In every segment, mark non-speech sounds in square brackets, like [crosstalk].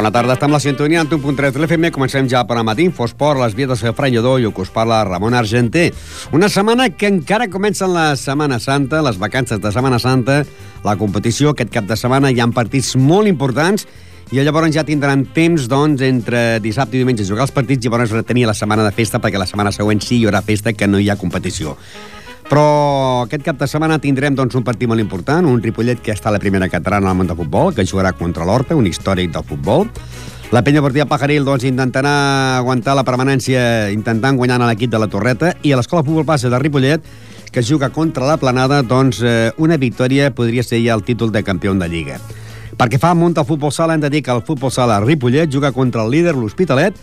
Bona tarda, estem a la sintonia en 1.3 de l'FM. Comencem ja per a matí, Infosport, les vies de Fran Lledó i que us parla Ramon Argenté. Una setmana que encara comença la Setmana Santa, les vacances de Setmana Santa, la competició, aquest cap de setmana hi ha partits molt importants i llavors ja tindran temps, doncs, entre dissabte i diumenge jugar els partits i llavors retenir la setmana de festa perquè la setmana següent sí hi haurà festa que no hi ha competició. Però aquest cap de setmana tindrem doncs, un partit molt important, un Ripollet que està a la primera catalana al món de futbol, que jugarà contra l'Horta, un històric del futbol. La penya Portilla Pajaril doncs, intentarà aguantar la permanència intentant guanyar l'equip de la Torreta i a l'Escola Futbol Base de Ripollet que juga contra la Planada, doncs eh, una victòria podria ser ja el títol de campió de Lliga. Perquè fa munt al futbol sala hem de dir que el futbol sala Ripollet juga contra el líder, l'Hospitalet,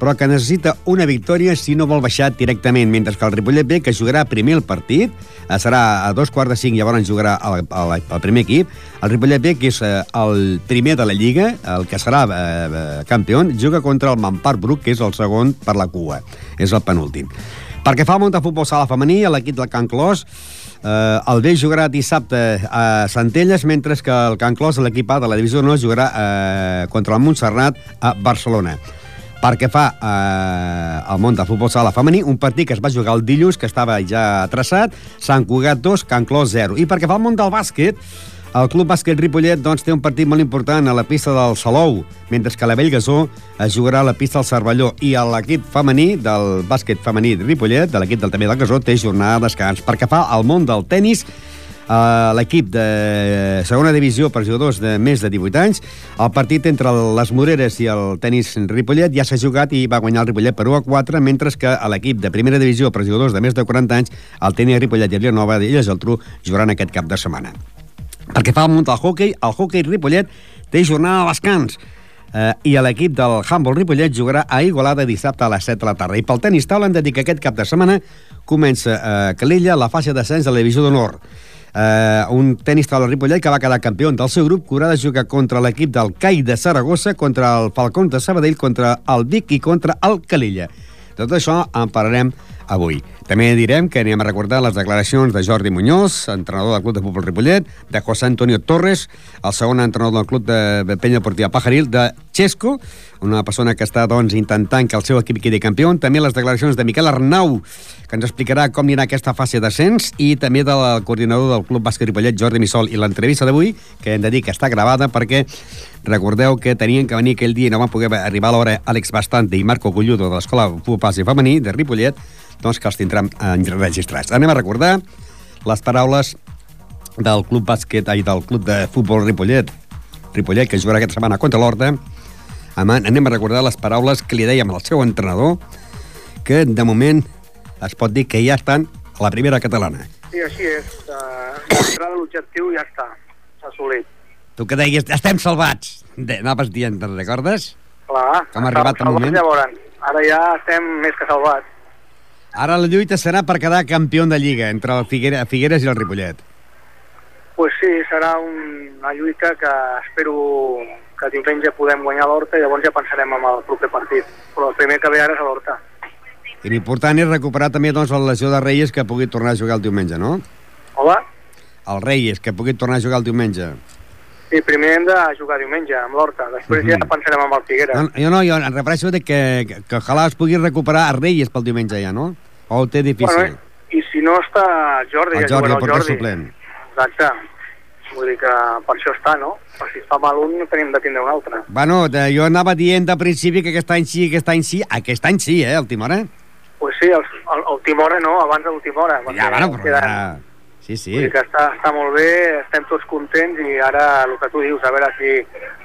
però que necessita una victòria si no vol baixar directament, mentre que el Ripollet B, que jugarà primer el partit, eh, serà a dos quarts de cinc, llavors jugarà el, el, el primer equip, el Ripollet B, que és eh, el primer de la Lliga, el que serà eh, eh campió, juga contra el Mampar Bruc, que és el segon per la cua, és el penúltim. Perquè fa el de futbol sala femení, l'equip del Can Clos, eh, el B jugarà dissabte a Centelles, mentre que el Can Clos, l'equip A de la divisió no, jugarà eh, contra el Montserrat a Barcelona perquè fa eh, el món del futbol sala femení, un partit que es va jugar el dilluns, que estava ja traçat, Sant Cugat 2, Can Clos 0. I perquè fa el món del bàsquet, el Club Bàsquet Ripollet doncs, té un partit molt important a la pista del Salou, mentre que la Bellgasó es jugarà a la pista del Cervelló i l'equip femení del bàsquet femení de Ripollet, de l'equip del també del Gasó, té jornada de descans. Perquè fa el món del tennis, a l'equip de segona divisió per jugadors de més de 18 anys. El partit entre les Moreres i el tenis Ripollet ja s'ha jugat i va guanyar el Ripollet per 1 a 4, mentre que a l'equip de primera divisió per jugadors de més de 40 anys, el tenis Ripollet i Vilanova i el Geltrú jugaran aquest cap de setmana. Perquè fa el munt al hockey, el hockey Ripollet té jornada a descans. Eh, i l'equip del Humboldt Ripollet jugarà a Igualada dissabte a les 7 de la tarda. I pel tenis taula hem de dir que aquest cap de setmana comença a Calella la fase d'ascens de la divisió d'honor eh, un tenista de la Ripollet que va quedar campió del seu grup, que haurà de jugar contra l'equip del CAI de Saragossa, contra el Falcón de Sabadell, contra el Vic i contra el Calella. De tot això en parlarem avui. També direm que anem a recordar les declaracions de Jordi Muñoz, entrenador del Club de Futbol Ripollet, de José Antonio Torres, el segon entrenador del Club de Penya Deportiva Pajaril, de Xesco, una persona que està doncs, intentant que el seu equip quedi campió. També les declaracions de Miquel Arnau, que ens explicarà com anirà aquesta fase d'ascens, i també del coordinador del Club Bàsquet Ripollet, Jordi Missol, i l'entrevista d'avui, que hem de dir que està gravada perquè recordeu que tenien que venir aquell dia i no van poder arribar a l'hora Àlex Bastante i Marco Culludo de l'Escola Futbol Femení de Ripollet, doncs que els tindran enregistrats. Anem a recordar les paraules del Club Bàsquet i del Club de Futbol Ripollet, Ripollet, que jugarà aquesta setmana contra l'Horta, anem a recordar les paraules que li dèiem al seu entrenador, que de moment es pot dir que ja estan a la primera catalana. Sí, així és. De l'objectiu ja està, s'ha assolit. Tu que deies, estem salvats. Anaves dient, te'n recordes? Clar. Com ha arribat el moment? Llavors, ara ja estem més que salvats. Ara la lluita serà per quedar campió de Lliga entre el Figueres, Figueres i el Ripollet. Pues sí, serà un, una lluita que espero que diumenge podem guanyar l'Horta i llavors ja pensarem en el proper partit. Però el primer que ve ara és l'Horta. I l'important és recuperar també doncs, la lesió de Reyes que pugui tornar a jugar el diumenge, no? Hola? El Reyes, que pugui tornar a jugar el diumenge. Sí, primer hem de jugar diumenge amb l'Horta, després uh -huh. ja mhm. pensarem amb el Figueres. No, jo no, jo em refereixo de que, que, que ojalà es pugui recuperar a Reyes pel diumenge ja, no? O ho té difícil? Bueno, I si no està Jordi, el Jordi, el Jordi. suplent. Exacte. Vull dir que per això està, no? Per si es fa mal un, tenim de tindre un altre. Bueno, de, jo anava dient de principi que aquest any sí, aquest any sí. Aquest any sí, eh, el Timora? Pues sí, el, el, el Timora no, abans de l'última hora. Ja, bueno, però queden... ja... Sí, sí. Vull dir que està, està molt bé, estem tots contents i ara el que tu dius, a veure si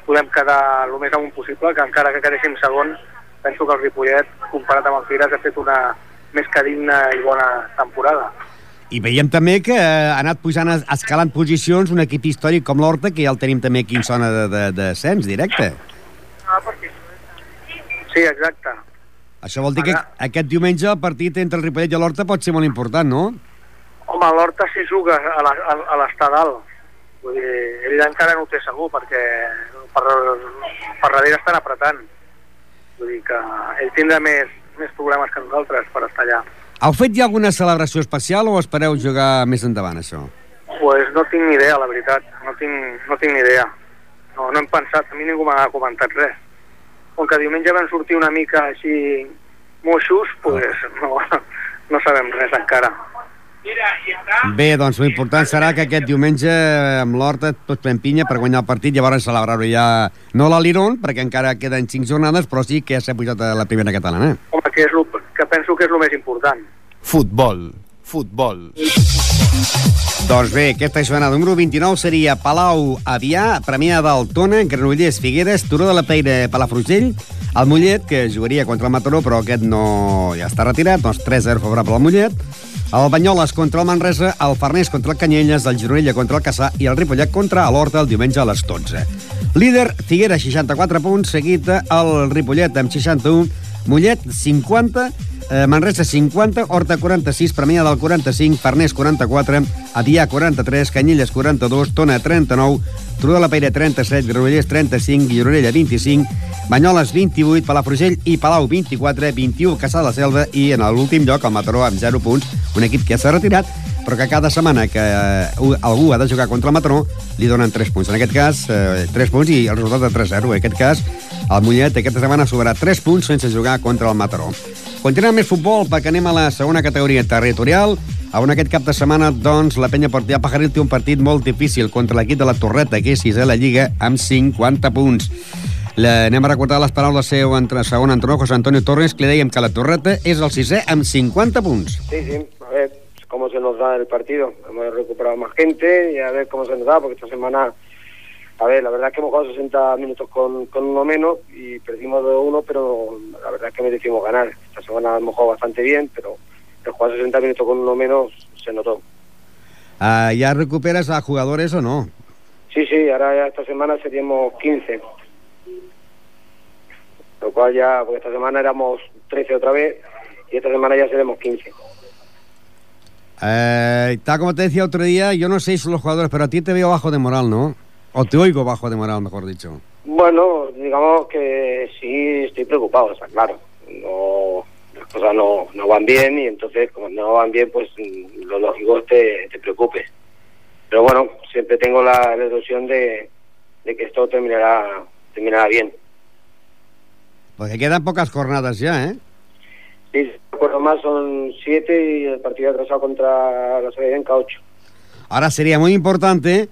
podem quedar el més amunt possible, que encara que quedéssim segon, penso que el Ripollet, comparat amb el Figueres, ha fet una més que digna i bona temporada. I veiem també que ha anat pujant, escalant posicions un equip històric com l'Horta, que ja el tenim també aquí en zona de, de, de sens directe. Sí, exacte. Això vol dir que aquest diumenge el partit entre el Ripollet i l'Horta pot ser molt important, no? Home, l'Horta s'hi juga a l'estadal. Vull dir, ell encara no ho té segur, perquè per, per darrere estan apretant. Vull dir que ell tindrà més, més problemes que nosaltres per estar allà. Heu fet ja alguna celebració especial o espereu jugar més endavant, això? Pues no tinc ni idea, la veritat. No tinc, no tinc ni idea. No, no hem pensat, a mi ningú m'ha comentat res. com que diumenge van sortir una mica així moixos, pues, no, no sabem res encara. Bé, doncs l'important serà que aquest diumenge amb l'Horta tot pren pinya per guanyar el partit, llavors celebrar-ho ja no a l'Aliron, perquè encara queden 5 jornades, però sí que ja s'ha pujat a la primera catalana. Home, que, és lo, que penso que és el més important. Futbol. Futbol. Doncs bé, aquesta jornada número 29 seria Palau, Avià, Premià d'Altona, Granollers, Figueres, Turó de la Peira, Palafrugell, el Mollet, que jugaria contra el Mataró, però aquest no ja està retirat, doncs 3-0 favorable al Mollet, el Banyoles contra el Manresa, el Farners contra el Canyelles, el Gironella contra el Caçà i el Ripollet contra l'Horta el diumenge a les 12. Líder, Figuera, 64 punts, seguit el Ripollet amb 61, Mollet, 50, eh, Manresa 50, Horta 46, Premià del 45, Farners 44, Avià 43, Canyelles 42, Tona 39, Turó de la Peira 37, Granollers 35, Gironella 25, Banyoles 28, Palafrugell i Palau 24, 21 Caçà de la Selva i en l'últim lloc el Mataró amb 0 punts, un equip que s'ha retirat però que cada setmana que eh, algú ha de jugar contra el Mataró li donen 3 punts. En aquest cas, eh, 3 punts i el resultat de 3-0. En aquest cas, el Mollet aquesta setmana sobrarà 3 punts sense jugar contra el Mataró. Continuem més futbol perquè anem a la segona categoria territorial on aquest cap de setmana, doncs, la penya Portià Pajaril té un partit molt difícil contra l'equip de la Torreta, que és sisè a la Lliga, amb 50 punts. La, anem a recordar les paraules seu entre segon entrenador, José Antonio Torres, que li dèiem que la Torreta és el sisè amb 50 punts. Sí, sí, a ver cómo se nos da el partido. Hemos recuperado más gente y a ver cómo se nos da, porque esta semana, a ver, la verdad es que hemos jugado 60 minutos con, con uno menos y perdimos 2-1, pero la verdad es que merecimos ganar. Esta semana hemos jugado bastante bien, pero el jugar 60 minutos con uno menos se notó. Uh, ¿Ya recuperas a jugadores o no? Sí, sí, ahora ya esta semana seríamos 15. Lo cual ya, porque esta semana éramos 13 otra vez y esta semana ya seremos 15. Eh, tal como te decía otro día, yo no sé si son los jugadores, pero a ti te veo bajo de moral, ¿no? O te oigo bajo de moral, mejor dicho. Bueno, digamos que sí estoy preocupado, está claro. No, las cosas no, no van bien y entonces como no van bien, pues mm, lo lógico es que te, te preocupe. Pero bueno, siempre tengo la, la ilusión de, de que esto terminará, terminará bien. Porque quedan pocas jornadas ya, ¿eh? Sí, recuerdo más, son siete y el partido atrasado contra la Sabienca, ocho. Ahora sería muy importante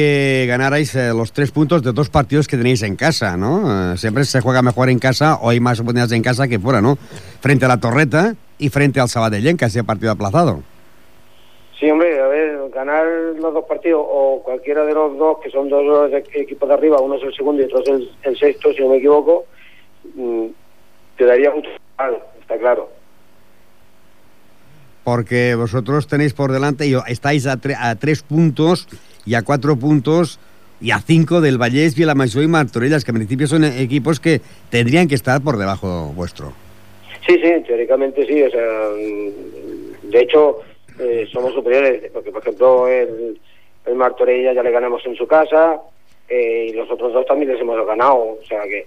que ganarais eh, los tres puntos de dos partidos que tenéis en casa, ¿no? Eh, siempre se juega mejor en casa o hay más oportunidades en casa que fuera, ¿no? Frente a la Torreta y frente al Sabadellén, que ha sido partido aplazado. Sí, hombre, a ver, ganar los dos partidos o cualquiera de los dos, que son dos de- equipos de arriba, uno es el segundo y otro es el, el sexto, si no me equivoco, mm, te daría mucho mal, está claro. Porque vosotros tenéis por delante y estáis a, tre- a tres puntos y a cuatro puntos y a cinco del Vallés, Vilamayor y Martorellas, que en principio son equipos que tendrían que estar por debajo vuestro. Sí, sí, teóricamente sí, o sea, mm, de hecho eh, somos superiores, porque por ejemplo el, el ya le ganamos en su casa eh, y los otros dos también les hemos ganado, o sea que...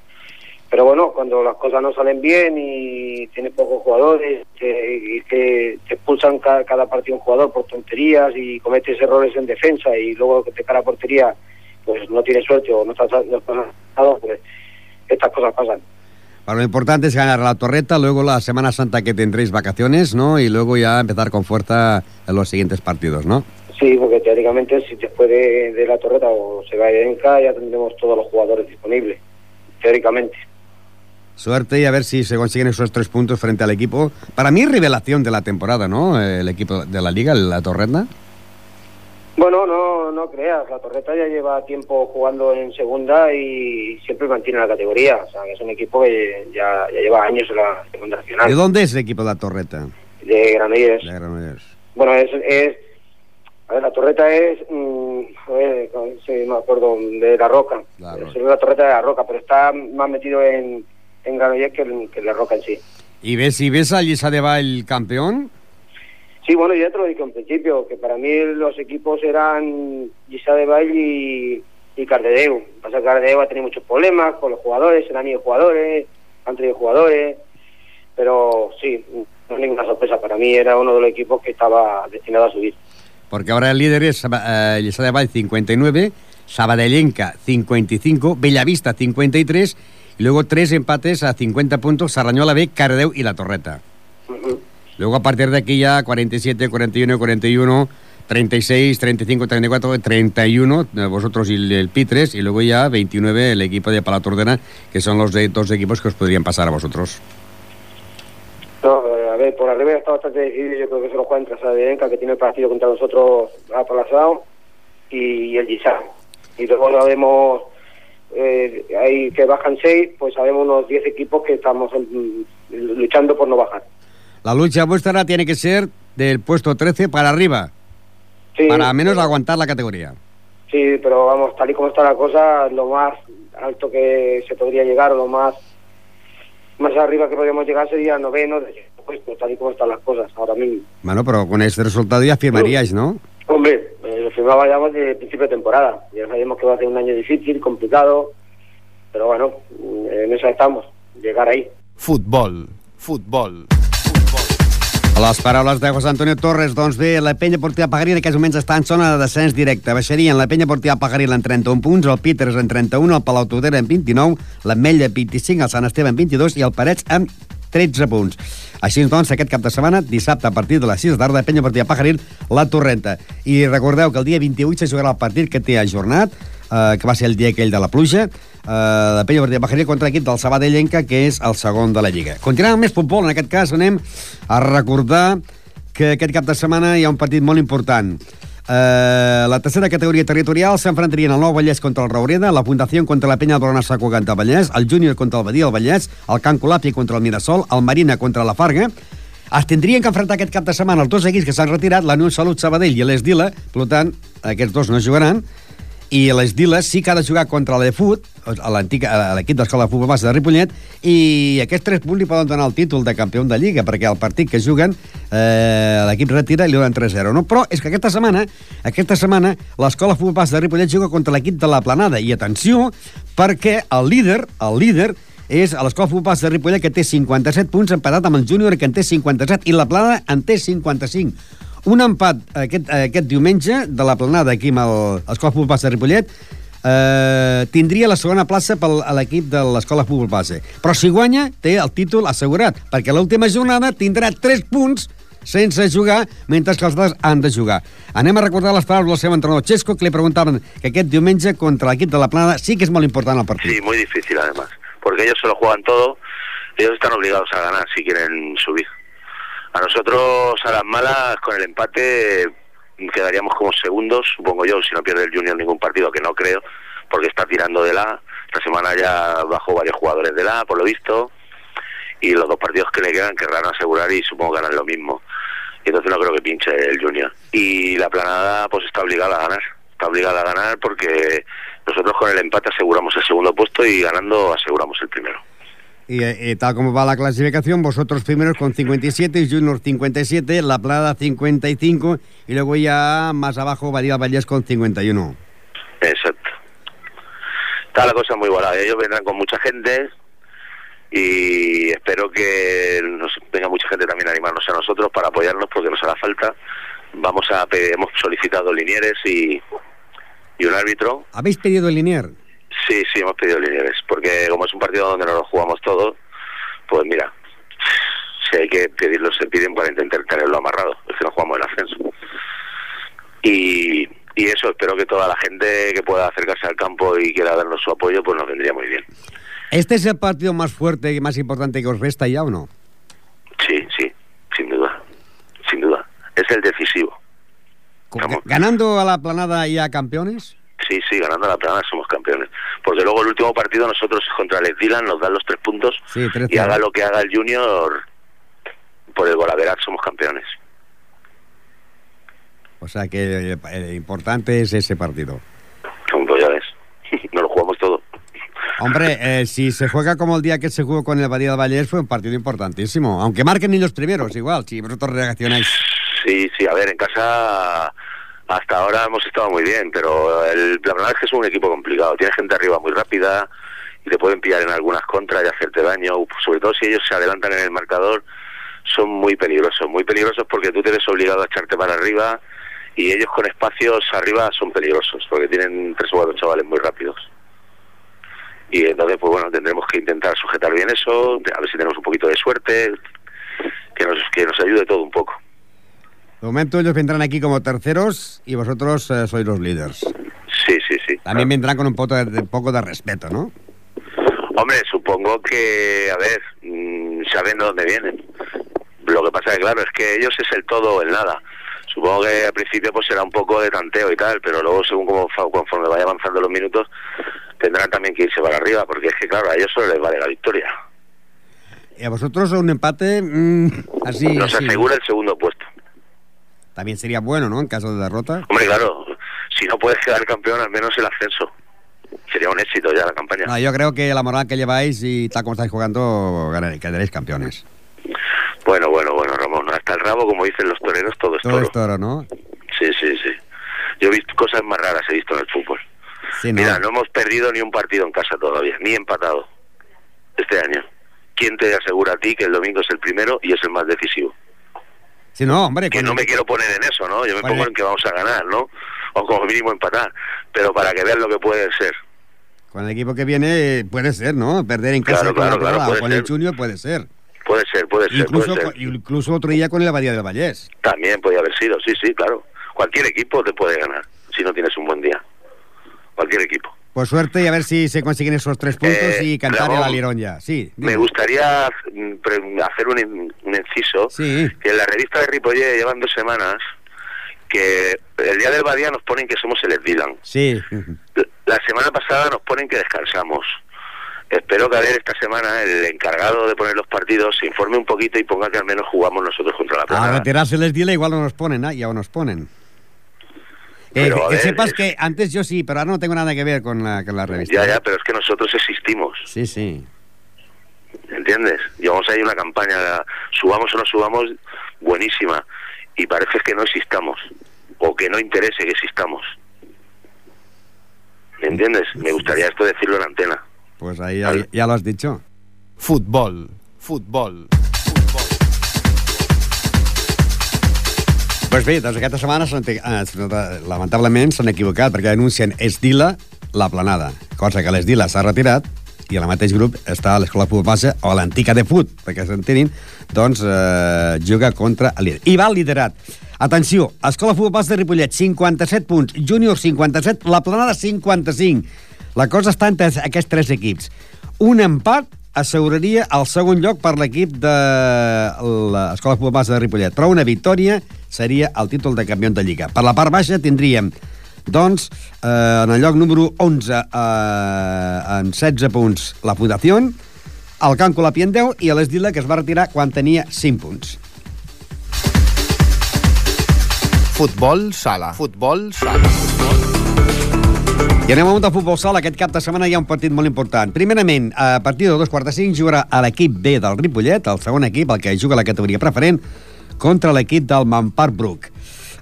Pero bueno, cuando las cosas no salen bien y tienes pocos jugadores eh, y te expulsan cada, cada partido un jugador por tonterías y cometes errores en defensa y luego que te cara a portería pues no tienes suerte o no estás, no estás pues estas cosas pasan. Para lo importante es ganar la torreta, luego la Semana Santa que tendréis vacaciones, ¿no? Y luego ya empezar con fuerza en los siguientes partidos, ¿no? Sí, porque teóricamente si después de, de la torreta o se va a Enca ya tendremos todos los jugadores disponibles, teóricamente. Suerte y a ver si se consiguen esos tres puntos frente al equipo. Para mí, revelación de la temporada, ¿no? El equipo de la Liga, la Torreta. Bueno, no, no creas, la torreta ya lleva tiempo jugando en segunda y siempre mantiene la categoría, o sea, que es un equipo que ya, ya lleva años en la segunda ¿De nacional, dónde es el equipo de la Torreta? de Granollers. De Granollers. Bueno, es, es, a ver, la torreta es, mm, a ver, sí, me acuerdo, de la Roca, La Roca. es la torreta de la Roca, pero está más metido en, en Granollers que, en- que la Roca en sí. ¿Y ves, y ves a de el campeón? Sí, bueno, ya te lo dije en principio, que para mí los equipos eran Gisa de Valle y, y Cardedeu. Pasa que Cardedeu ha tenido muchos problemas con los jugadores, se han ido jugadores, han traído jugadores, pero sí, no es ninguna sorpresa. Para mí era uno de los equipos que estaba destinado a subir. Porque ahora el líder es eh, Lliçà de Vall 59, Sabadellenca 55, Bellavista 53 y luego tres empates a 50 puntos, Sarrañola B, Cardeu y La Torreta. Ujú. Luego a partir de aquí ya 47, 41, 41, 36, 35, 34, 31, eh, vosotros y el, Pitres, y luego ya 29 el equipo de Palatordena, que son los de, dos equipos que os podrían pasar a vosotros. No, eh, a ver, por arriba está bastante decidido. Yo creo que se lo juega entre Sadenca, que tiene el partido contra nosotros aplazado, y el Gisán. Y luego sabemos eh, ahí que bajan seis, pues sabemos unos 10 equipos que estamos luchando por no bajar. La lucha vuestra tiene que ser del puesto 13 para arriba, Sí, para menos aguantar la categoría. Sí, pero vamos, tal y como está la cosa, lo más alto que se podría llegar, o lo más más arriba que podríamos llegar sería noveno, puesto, tal y como están las cosas ahora mismo. Bueno, pero con este resultado ya firmaríais, ¿no? Hombre, lo firmaba ya desde principio de temporada. Ya sabemos que va a ser un año difícil, complicado, pero bueno, en eso estamos, llegar ahí. Futbol, futbol. A les paraules de José Antonio Torres, doncs bé, la penya Portiva Pagaril en aquests moments està en zona de descens directe. Baixarien la penya Portiva Pagaril en 31 punts, el Peters en 31, el Palau Tudera en 29, l'Ametlla en 25, el Sant Esteve en 22 i el Parets amb 13 punts. Així doncs, aquest cap de setmana, dissabte a partir de les 6 de tarda, penya Portiva Pajaril, la Torrenta. I recordeu que el dia 28 se jugarà el partit que té ajornat, eh, que va ser el dia aquell de la pluja, eh, la penya Portiva Pajaril contra l'equip del Sabadellenca, que és el segon de la Lliga. Continuem amb més futbol, en aquest cas anem a recordar que aquest cap de setmana hi ha un partit molt important. Eh, la tercera categoria territorial s'enfrontarien el Nou Vallès contra el Raureda, la Fundació contra la Penya Brona Saco Canta Vallès, el Júnior contra el Badia del Vallès, el Can Colapi contra el Mirasol, el Marina contra la Farga. Es tindrien que enfrontar aquest cap de setmana els dos equips que s'han retirat, la Unió Salut Sabadell i l'Esdila, per tant, aquests dos no jugaran, i l'Esdila sí que ha de jugar contra l'Efut, l'equip d'escola de futbol base de Ripollet, i aquests tres punts li poden donar el títol de campió de Lliga, perquè el partit que juguen eh, l'equip retira i li donen 3-0. No? Però és que aquesta setmana, aquesta setmana l'escola futbol base de Ripollet juga contra l'equip de la Planada, i atenció, perquè el líder, el líder, és a l'escola futbol de Ripollet, que té 57 punts, empatat amb el júnior, que en té 57, i la Planada en té 55. Un empat aquest, aquest diumenge de la planada aquí amb l'escola futbol de Ripollet eh, tindria la segona plaça per a l'equip de l'escola futbol base. Però si guanya, té el títol assegurat, perquè l'última jornada tindrà 3 punts sense jugar, mentre que els altres han de jugar. Anem a recordar les paraules del seu entrenador Xesco, que li preguntaven que aquest diumenge contra l'equip de la Planada sí que és molt important el partit. Sí, muy difícil además, porque ellos se lo juegan todo, ellos están obligados a ganar si quieren subir. A nosotros, a las malas, con el empate, quedaríamos como segundos, supongo yo, si no pierde el Junior ningún partido, que no creo, porque está tirando de la. Esta semana ya bajó varios jugadores de la, por lo visto, y los dos partidos que le quedan querrán asegurar y supongo harán lo mismo. Y entonces no creo que pinche el Junior. Y la planada, pues está obligada a ganar. Está obligada a ganar porque nosotros con el empate aseguramos el segundo puesto y ganando aseguramos el primero. Y, eh, tal como va la clasificación, vosotros primeros con 57, Junior 57, La Plada 55 y luego ya más abajo Badía Vallés con 51. Exacto. Está la cosa muy igualada. Ellos vendrán con mucha gente y espero que nos venga mucha gente también a animarnos a nosotros para apoyarnos porque nos hará falta. Vamos a hemos solicitado linieres y, y un árbitro. ¿Habéis pedido el Linier? Sí, sí, hemos pedido linieres porque como es un partido donde nos lo jugamos todo, pues mira, si hay que pedirlo, se piden para intentar tenerlo amarrado. Es que no jugamos el ascenso. Y, y eso, espero que toda la gente que pueda acercarse al campo y quiera darnos su apoyo, pues nos vendría muy bien. ¿Este es el partido más fuerte y más importante que os resta ya o no? Sí, sí, sin duda, sin duda. Es el decisivo. ¿Ganando a la planada ya campeones? Sí, sí, ganando la plana somos campeones. Porque luego el último partido nosotros contra el Dylan nos dan los tres puntos Sí, 13. y haga lo que haga el Junior, por el golaverat somos campeones. O sea que eh, importante es ese partido. Pues ya ves, nos lo jugamos todo. Hombre, eh, si se juega como el día que se jugó con el Badía del Vallés, fue un partido importantísimo. Aunque marquen ni los primeros, igual, si vosotros reaccionáis. Sí, sí, a ver, en casa hasta ahora hemos estado muy bien, pero el, que es un equipo complicado. Tiene gente arriba muy rápida y te pueden pillar en algunas contras y hacerte daño. Sobre todo si ellos se adelantan en el marcador, son muy peligrosos. Muy peligrosos porque tú te ves obligado a echarte para arriba y ellos con espacios arriba son peligrosos porque tienen tres o cuatro chavales muy rápidos. Y entonces, pues bueno, tendremos que intentar sujetar bien eso, a ver si tenemos un poquito de suerte, que nos, que nos ayude todo un poco. De momento ellos vendrán aquí como terceros y vosotros eh, sois los líderes. Sí, sí, sí. También claro. vendrán con un poco de, de poco de respeto, ¿no? Hombre, supongo que, a ver, mm, saben de dónde vienen. Lo que pasa que, claro, es que ellos es el todo o el nada. Supongo que al principio pues será un poco de tanteo y tal, pero luego, según como, conforme vaya avanzando los minutos, tendrán también que irse para arriba, porque es que, claro, a ellos solo les vale la victoria. Y a vosotros un empate mm, así, Nos así. asegura el segundo puesto. También sería bueno, ¿no? En caso de derrota. Hombre, claro, si no puedes quedar campeón, al menos el ascenso. Sería un éxito ya la campaña. No, yo creo que la moral que lleváis y tal como estáis jugando, ganaréis, quedaréis campeones. Bueno, bueno, bueno, Ramón, hasta el rabo, como dicen los toreros, todo es Todo toro. es toro, ¿no? Sí, sí, sí. Yo he visto cosas más raras, he visto en el fútbol. Sí, no. Mira, no hemos perdido ni un partido en casa todavía, ni empatado este año. ¿Quién te asegura a ti que el domingo es el primero y es el más decisivo? Sí, no, hombre. Que no me quiero poner en eso, ¿no? Yo me Vale. pongo en que vamos a ganar, ¿no? O como mínimo empatar. Pero para que vean lo que puede ser. Con el equipo que viene puede ser, ¿no? Perder en casa Claro, con, la claro, claro, Perla o puede con el. Junior puede ser. Puede ser, puede ser, Incluso, puede ser. incluso otro día con el Abadía del Vallés. También podía haber sido, sí, sí, claro. Cualquier equipo te puede ganar si no tienes un buen día. Cualquier equipo. Pues suerte y a ver si se consiguen esos tres puntos Eh, y cantar el alirón ya. Sí, Me gustaría mm, hacer un, un inciso Sí. que en la revista de Ripollet llevan dos semanas que el día del Badía nos ponen que somos el Dylan. Sí. La semana pasada nos ponen que descansamos. Espero que a ver esta semana el encargado de poner los partidos se informe un poquito y ponga que al menos jugamos nosotros contra la A Planada. retirarse les dile igual no nos ponen, ¿ah? ya nos ponen. Eh, Pero, que ver, sepas es- que antes yo sí, pero ahora no tengo nada que ver con la, con la revista. Ya, ¿eh? ya, pero es que nosotros existimos, Sí, sí. ¿entiendes? Llevamos ahí una campaña, subamos o no subamos, buenísima. Y parece que no existamos, o que no interese que existamos. ¿Me entiendes? Me gustaría esto decirlo en antena. Pues ahí ya, ya lo has dicho. Futbol. Futbol. Pues bé, doncs aquesta setmana eh, lamentablement s'han equivocat perquè anuncien Esdila la planada, cosa que l'Esdila s'ha retirat i al mateix grup està l'Escola Futbol Base o l'Antica de Fut, perquè s'entenin, doncs eh, juga contra el líder. I va liderat. Atenció, Escola Futbol Base de Ripollet, 57 punts, Júnior 57, la planada 55. La cosa està entre aquests tres equips. Un empat asseguraria el segon lloc per l'equip de l'Escola Futbol Base de Ripollet, però una victòria seria el títol de campió de Lliga. Per la part baixa tindríem doncs, eh, en el lloc número 11, eh, en 16 punts, la Fundació, el Can Colapi en 10 i l'Esdila, que es va retirar quan tenia 5 punts. Futbol sala. Futbol sala. I anem a un de futbol sala. Aquest cap de setmana hi ha un partit molt important. Primerament, a partir de dos quarts de cinc jugarà a l'equip B del Ripollet, el segon equip, el que juga a la categoria preferent, contra l'equip del Mampar Brook.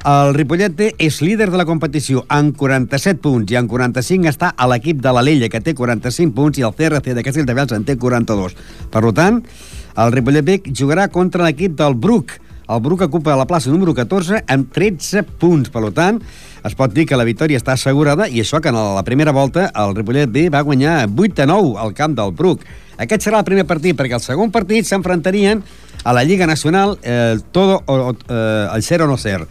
El Ripollet és líder de la competició amb 47 punts i amb 45 està a l'equip de l'Alella, que té 45 punts, i el CRC de Castelldefels en té 42. Per tant, el Ripollet B jugarà contra l'equip del Brook, el Bruc ocupa la plaça número 14 amb 13 punts. Per tant, es pot dir que la victòria està assegurada i això que en la primera volta el Ripollet B va guanyar 8 a 9 al camp del Bruc. Aquest serà el primer partit perquè el segon partit s'enfrontarien a la Lliga Nacional eh, todo o, eh, el ser o no ser.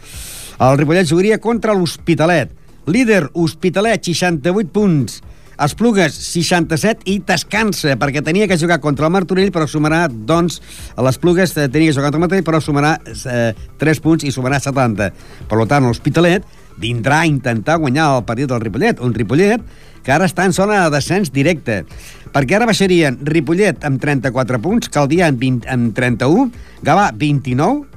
El Ripollet jugaria contra l'Hospitalet. Líder, Hospitalet, 68 punts. Esplugues, 67 i descansa, perquè tenia que jugar contra el Martorell, però sumarà, doncs, a les Plugues eh, tenia que jugar contra el Martorell, però sumarà eh, 3 punts i sumarà 70. Per tant, l'Hospitalet vindrà a intentar guanyar el partit del Ripollet, un Ripollet que ara està en zona de descens directe, perquè ara baixarien Ripollet amb 34 punts, Caldià amb, 20, amb 31, Gavà 29,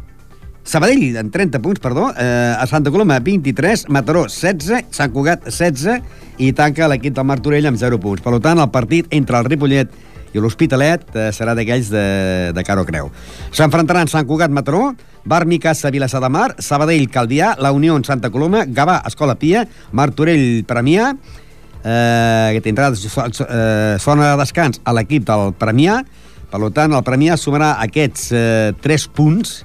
Sabadell, amb 30 punts, perdó, eh, a Santa Coloma 23, Mataró 16, Sant Cugat 16 i tanca l'equip del Martorell amb 0 punts. Per tant, el partit entre el Ripollet i l'Hospitalet eh, serà d'aquells de, de Caro Creu. S'enfrontaran Sant Cugat Mataró, Bar Micasa Vilassar de Mar, Sabadell Caldià, La Unió en Santa Coloma, Gavà Escola Pia, Martorell Premià, eh, que tindrà eh, zona de descans a l'equip del Premià, per tant el Premià sumarà aquests eh, 3 punts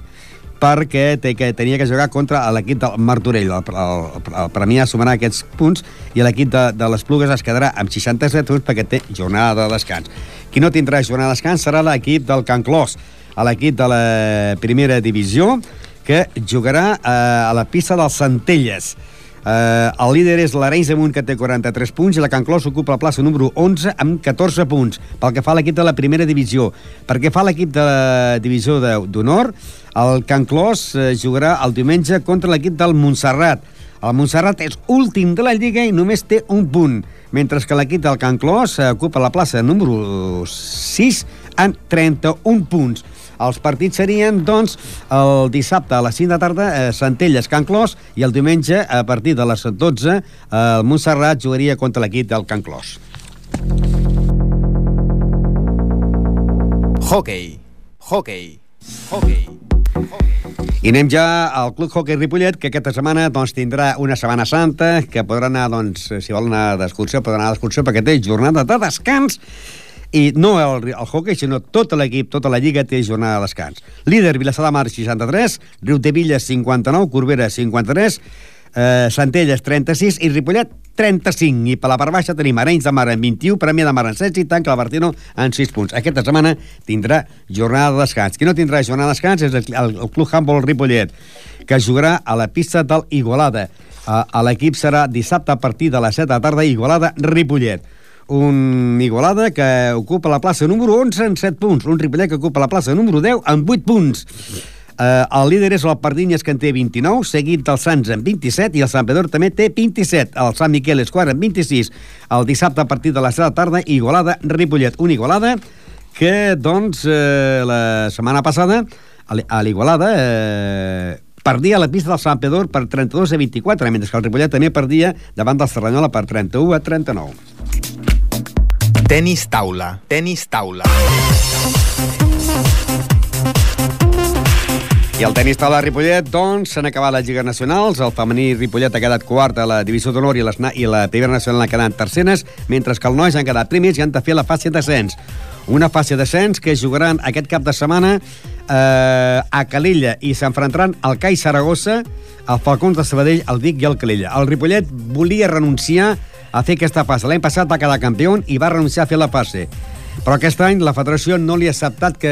perquè té que, tenia que jugar contra l'equip del Martorell. El, el, el Premià sumarà aquests punts i l'equip de, de les Plugues es quedarà amb 67 punts perquè té jornada de descans. Qui no tindrà jornada de descans serà l'equip del Can Clos, l'equip de la primera divisió, que jugarà eh, a la pista dels Centelles. Eh, el líder és l'Arenys de Munt, que té 43 punts, i la Can Clos ocupa la plaça número 11 amb 14 punts, pel que fa a l'equip de la primera divisió. Perquè fa l'equip de la divisió d'honor, el Can Clos eh, jugarà el diumenge contra l'equip del Montserrat. El Montserrat és últim de la Lliga i només té un punt, mentre que l'equip del Can Clos eh, ocupa la plaça número 6 amb 31 punts. Els partits serien, doncs, el dissabte a les 5 de tarda, eh, Centelles, Can Clos, i el diumenge, a partir de les 12, eh, el Montserrat jugaria contra l'equip del Can Clos. Hockey. Hockey. Hockey. I anem ja al Club Hockey Ripollet, que aquesta setmana doncs, tindrà una Setmana Santa, que podrà anar, doncs, si vol anar d'excursió, podrà anar d'excursió perquè té jornada de descans i no el, el hockey, sinó tot l'equip, tota la lliga té jornada de descans. Líder, Vilassar de Mar, 63, Riu de Villes, 59, Corbera, 53, eh, Centelles, 36 i Ripollet, 35. I per la part baixa tenim Arenys de Mar en 21, Premià de Mar en 16 i Tanca la Bartino en 6 punts. Aquesta setmana tindrà jornada de descans. Qui no tindrà jornada de descans és el, el, Club Handball Ripollet, que jugarà a la pista del Igualada. Uh, L'equip serà dissabte a partir de les 7 de tarda, Igualada-Ripollet un Igualada que ocupa la plaça número 11 en 7 punts, un Ripollet que ocupa la plaça número 10 en 8 punts. Uh, el líder és el Pardinyes, que en té 29, seguit del Sants amb 27, i el Sant Pedor també té 27. El Sant Miquel és quart amb 26. El dissabte, a partir de la 7 de la tarda, Igualada, Ripollet. Un Igualada que, doncs, eh, la setmana passada, a l'Igualada, eh, perdia la pista del Sant Pedor per 32 a 24, mentre que el Ripollet també perdia davant del Serranyola per 31 a 39. Tenis taula. Tenis taula. I el tenis taula Ripollet, doncs, s'han acabat les lligues nacionals. El femení Ripollet ha quedat quart a la divisió d'honor i, les i la primera nacional han quedat terceres, mentre que els nois han quedat primers i han de fer la fase d'ascens. Una fase d'ascens que jugaran aquest cap de setmana eh, a Calella i s'enfrontaran al CAI Saragossa, el Falcons de Sabadell, el Vic i el Calella. El Ripollet volia renunciar fer aquesta fase. L'any passat va quedar campió i va renunciar a fer la fase. Però aquest any la federació no li ha acceptat que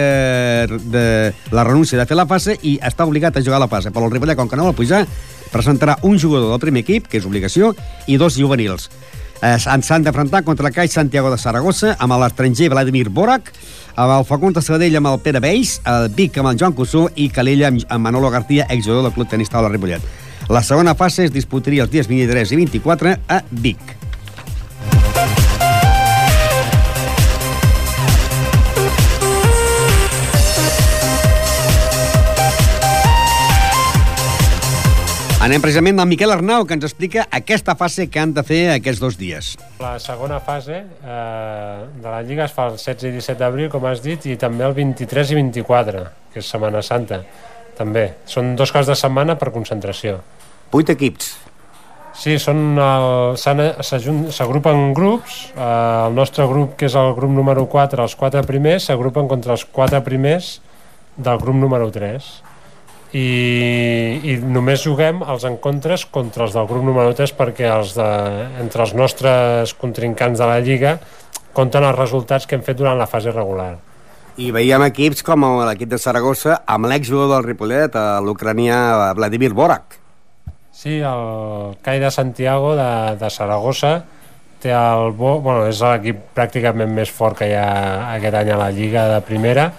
de la renúncia de fer la fase i està obligat a jugar la fase. Però el Ripollet, com que no vol pujar, presentarà un jugador del primer equip, que és obligació, i dos juvenils. Eh, s'han s'han d'enfrontar contra el CAI Santiago de Saragossa, amb l'estranger Vladimir Borac, amb el Facundo de Sabadell amb el Pere Beix, el Vic amb el Joan Cussó i Calella amb, amb Manolo García, exjugador del Club Tenis Taula Ripollet. La segona fase es disputaria els dies 23 i 24 a Vic. Anem precisament amb Miquel Arnau, que ens explica aquesta fase que han de fer aquests dos dies. La segona fase eh, de la Lliga es fa el 16 i 17 d'abril, com has dit, i també el 23 i 24, que és Setmana Santa. També. Són dos caps de setmana per concentració. Vuit equips. Sí, són s'agrupen grups. Eh, el nostre grup, que és el grup número 4, els quatre primers, s'agrupen contra els quatre primers del grup número 3. I, i només juguem els encontres contra els del grup número 3 perquè els de, entre els nostres contrincants de la Lliga compten els resultats que hem fet durant la fase regular. I veiem equips com l'equip de Saragossa amb l'exjugador del Ripollet, eh, l'ucranià Vladimir Borac. Sí, el CAI de Santiago de, de Saragossa té el bo, bueno, és l'equip pràcticament més fort que hi ha aquest any a la Lliga de primera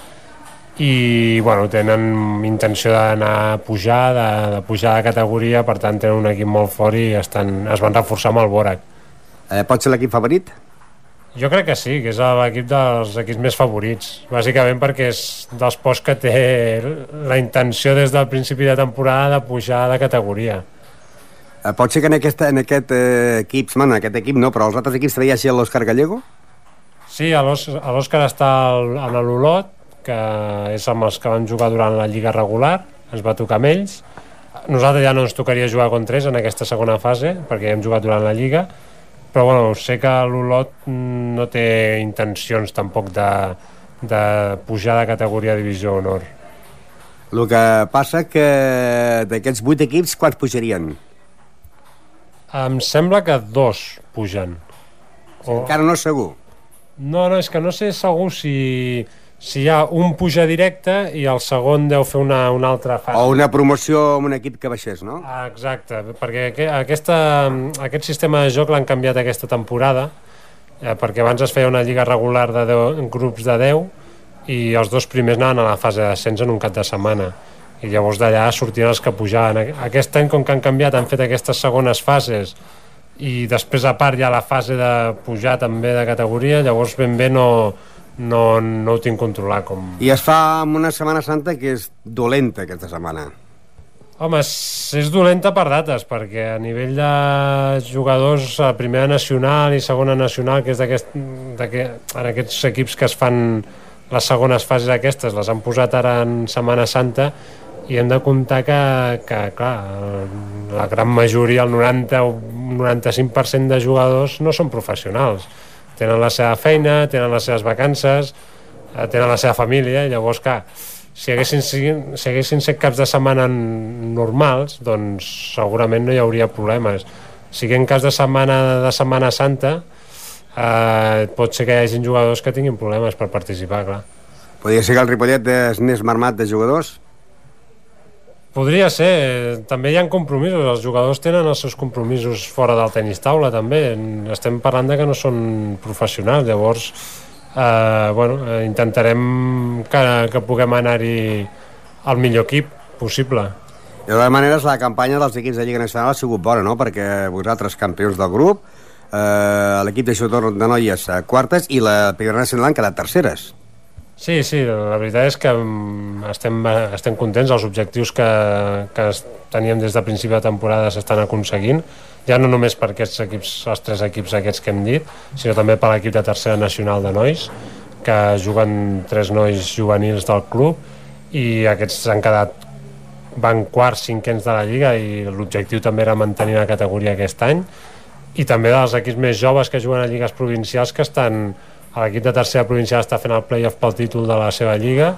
i bueno, tenen intenció d'anar a pujar, de, de pujar de categoria, per tant tenen un equip molt fort i estan, es van reforçar amb el Borac. Eh, pot ser l'equip favorit? Jo crec que sí, que és l'equip dels equips més favorits, bàsicament perquè és dels pocs que té la intenció des del principi de temporada de pujar de categoria. Eh, pot ser que en aquest, en aquest eh, equip, bueno, en aquest equip no, però els altres equips també hi hagi l'Òscar Gallego? Sí, l'Òscar està al- en l'Olot, que és amb els que van jugar durant la Lliga regular, ens va tocar amb ells. Nosaltres ja no ens tocaria jugar contra ells en aquesta segona fase, perquè ja hem jugat durant la Lliga, però bueno, sé que l'Olot mm, no té intencions tampoc de, de pujar de categoria a Divisió Honor. El que passa que d'aquests vuit equips, quants pujarien? Em sembla que dos pugen. O... Encara no és segur. No, no, és que no sé segur si, si hi ha un puja directe i el segon deu fer una, una altra fase. O una promoció amb un equip que baixés, no? Ah, exacte, perquè aquesta, aquest sistema de joc l'han canviat aquesta temporada, eh, perquè abans es feia una lliga regular de 10, grups de 10 i els dos primers anaven a la fase d'ascens en un cap de setmana i llavors d'allà sortien els que pujaven. Aquest any, com que han canviat, han fet aquestes segones fases i després a part hi ha la fase de pujar també de categoria, llavors ben bé no, no, no ho tinc controlat com... I es fa amb una Setmana Santa que és dolenta aquesta setmana. Home, és dolenta per dates, perquè a nivell de jugadors, a primera nacional i segona nacional, que és d'aquest, en aquests equips que es fan les segones fases aquestes, les han posat ara en Setmana Santa, i hem de comptar que, que clar, la gran majoria, el 90 o 95% de jugadors no són professionals. Tenen la seva feina, tenen les seves vacances, eh, tenen la seva família, llavors, clar, si haguessin, si haguessin set caps de setmana normals, doncs segurament no hi hauria problemes. Si en cas de setmana de Setmana Santa, eh, pot ser que hi hagi jugadors que tinguin problemes per participar, clar. Podria ser que el Ripollet és més marmat de jugadors? Podria ser, també hi ha compromisos, els jugadors tenen els seus compromisos fora del tenis taula també, estem parlant de que no són professionals, llavors eh, bueno, eh, intentarem que, que puguem anar-hi al millor equip possible. De totes maneres, la campanya dels equips de Lliga Nacional ha sigut bona, no? perquè vosaltres, campions del grup, eh, l'equip de jugadors de noies a quartes i la Primera Nacional han quedat terceres. Sí, sí, la veritat és que mm, estem, estem contents, els objectius que, que teníem des de principi de temporada s'estan aconseguint, ja no només per aquests equips, els tres equips aquests que hem dit, sinó també per l'equip de tercera nacional de nois, que juguen tres nois juvenils del club i aquests han quedat van quarts, cinquens de la Lliga i l'objectiu també era mantenir la categoria aquest any. I també dels equips més joves que juguen a lligues provincials que estan l'equip de tercera provincial està fent el play-off pel títol de la seva lliga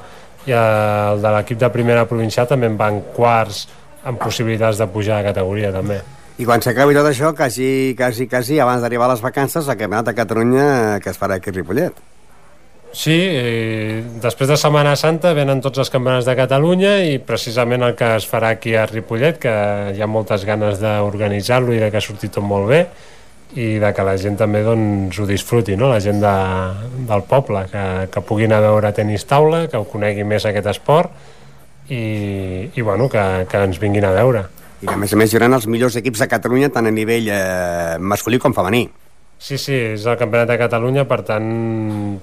i el de l'equip de primera provincial també en van quarts amb possibilitats de pujar de categoria també. I quan s'acabi tot això, quasi, quasi, quasi, abans d'arribar a les vacances, el Campionat de Catalunya que es farà aquí a Ripollet. Sí, després de Setmana Santa venen tots els campionats de Catalunya i precisament el que es farà aquí a Ripollet, que hi ha moltes ganes d'organitzar-lo i de que surti tot molt bé, i de que la gent també doncs, ho disfruti, no? la gent de, del poble, que, que pugui anar a veure tenis taula, que ho conegui més aquest esport i, i bueno, que, que ens vinguin a veure. I que a més a més hi els millors equips de Catalunya tant a nivell eh, masculí com femení. Sí, sí, és el Campionat de Catalunya, per tant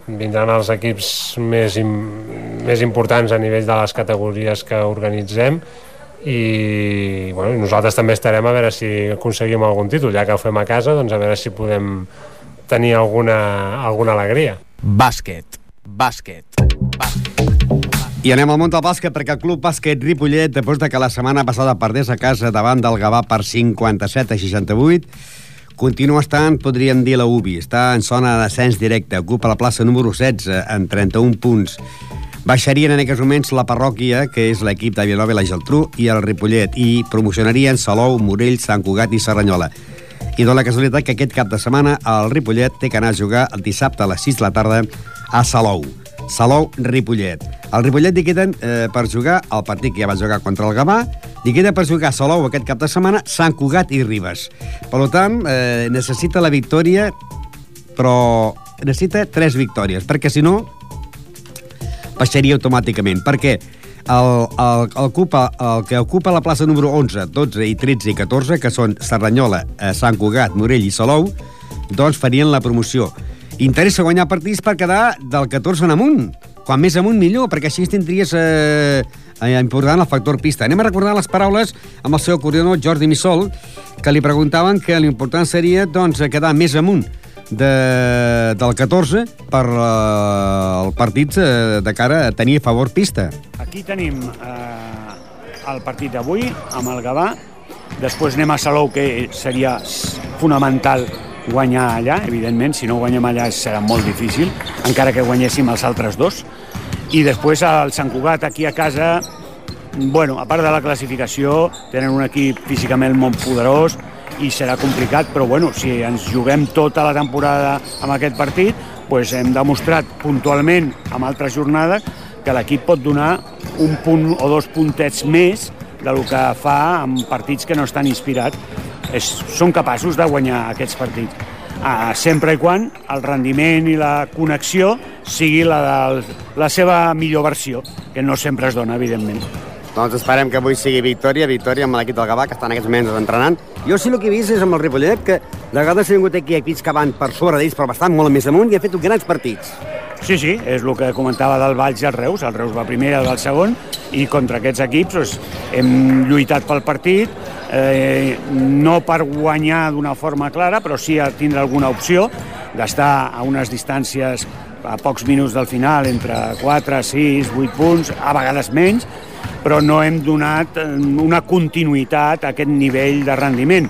vindran els equips més, im, més importants a nivell de les categories que organitzem i bueno, nosaltres també estarem a veure si aconseguim algun títol, ja que ho fem a casa, doncs a veure si podem tenir alguna, alguna alegria. Bàsquet, bàsquet, bàsquet. I anem al món del bàsquet perquè el Club Bàsquet Ripollet, després de que la setmana passada perdés a casa davant del Gavà per 57 a 68, continua estant, podríem dir, la UBI. Està en zona d'ascens directe, ocupa la plaça número 16 amb 31 punts Baixarien en aquests moments la parròquia, que és l'equip de Vilanova i la Geltrú, i el Ripollet, i promocionarien Salou, Morell, Sant Cugat i Serranyola. I dona la casualitat que aquest cap de setmana el Ripollet té que anar a jugar el dissabte a les 6 de la tarda a Salou. Salou-Ripollet. El Ripollet li queden eh, per jugar el partit que ja va jugar contra el Gavà, li queda per jugar Salou aquest cap de setmana Sant Cugat i Ribes. Per tant, eh, necessita la victòria, però necessita tres victòries, perquè si no, baixaria automàticament, perquè el, el, el, ocupa, el que ocupa la plaça número 11, 12 i 13 i 14, que són Serranyola, eh, Sant Cugat, Morell i Salou, doncs farien la promoció. Interessa guanyar partits per quedar del 14 en amunt. Quan més amunt, millor, perquè així tindries eh, eh, important el factor pista. Anem a recordar les paraules amb el seu coordinador Jordi Missol, que li preguntaven que l'important seria doncs, quedar més amunt de, del 14 per uh, el partit uh, de cara a tenir a favor pista. Aquí tenim eh, el partit d'avui amb el Gavà, després anem a Salou, que seria fonamental guanyar allà, evidentment, si no guanyem allà serà molt difícil, encara que guanyéssim els altres dos. I després el Sant Cugat aquí a casa bueno, a part de la classificació, tenen un equip físicament molt poderós i serà complicat, però bueno, si ens juguem tota la temporada amb aquest partit, doncs hem demostrat puntualment amb altres jornades que l'equip pot donar un punt o dos puntets més del que fa amb partits que no estan inspirats. És, són capaços de guanyar aquests partits. Ah, sempre i quan el rendiment i la connexió sigui la de la seva millor versió, que no sempre es dona, evidentment. Doncs esperem que avui sigui victòria, victòria amb l'equip del Gavà, que està en aquests moments entrenant. Jo sí el que he vist és amb el Ripollet, que de vegades ha vingut aquí equips que van per sobre d'ells, però bastant molt més amunt, i ha fet grans partits. Sí, sí, és el que comentava del Valls i el Reus. El Reus va primer, el va segon, i contra aquests equips doncs, hem lluitat pel partit, eh, no per guanyar d'una forma clara, però sí a tindre alguna opció, d'estar a unes distàncies a pocs minuts del final, entre 4, 6, 8 punts, a vegades menys, però no hem donat eh, una continuïtat a aquest nivell de rendiment.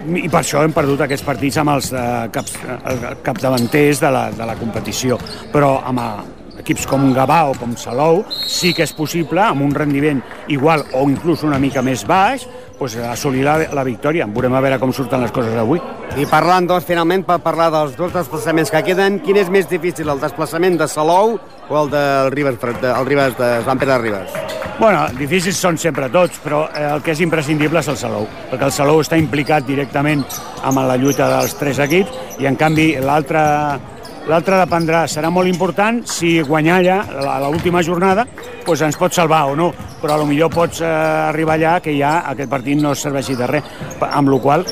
I per això hem perdut aquests partits amb els eh, caps, eh, capdavanters de la, de la competició. Però amb eh, equips com Gavà o com Salou sí que és possible, amb un rendiment igual o inclús una mica més baix, pues, assolir la, la victòria. Veurem a veure com surten les coses avui. I parlant, doncs, finalment, per parlar dels dos desplaçaments que queden, quin és més difícil, el desplaçament de Salou o el del Ribes, el Ribes de Sant Pere de Ribes? Bueno, difícils són sempre tots, però eh, el que és imprescindible és el Salou, perquè el Salou està implicat directament amb la lluita dels tres equips i, en canvi, l'altre L'altre dependrà, serà molt important si guanyar allà l'última jornada doncs ens pot salvar o no, però a lo millor pots eh, arribar allà que ja aquest partit no serveixi de res, amb la qual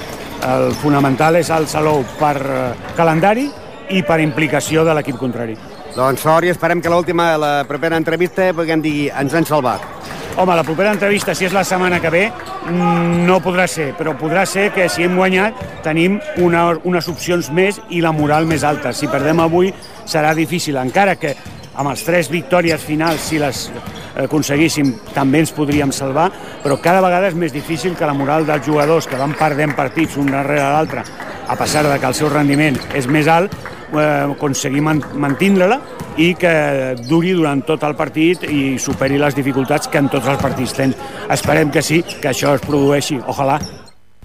el fonamental és el Salou per eh, calendari i per implicació de l'equip contrari. Doncs sort i esperem que l'última, la propera entrevista, puguem dir, ens han salvat. Home, la propera entrevista, si és la setmana que ve, mm, no podrà ser, però podrà ser que si hem guanyat tenim una, unes opcions més i la moral més alta. Si perdem avui serà difícil, encara que amb els tres victòries finals, si les aconseguíssim, també ens podríem salvar, però cada vegada és més difícil que la moral dels jugadors que van perdent partits un darrere l'altre, a pesar de que el seu rendiment és més alt, eh, aconseguir mantindre-la i que duri durant tot el partit i superi les dificultats que en tots els partits tens. Esperem que sí, que això es produeixi. Ojalà.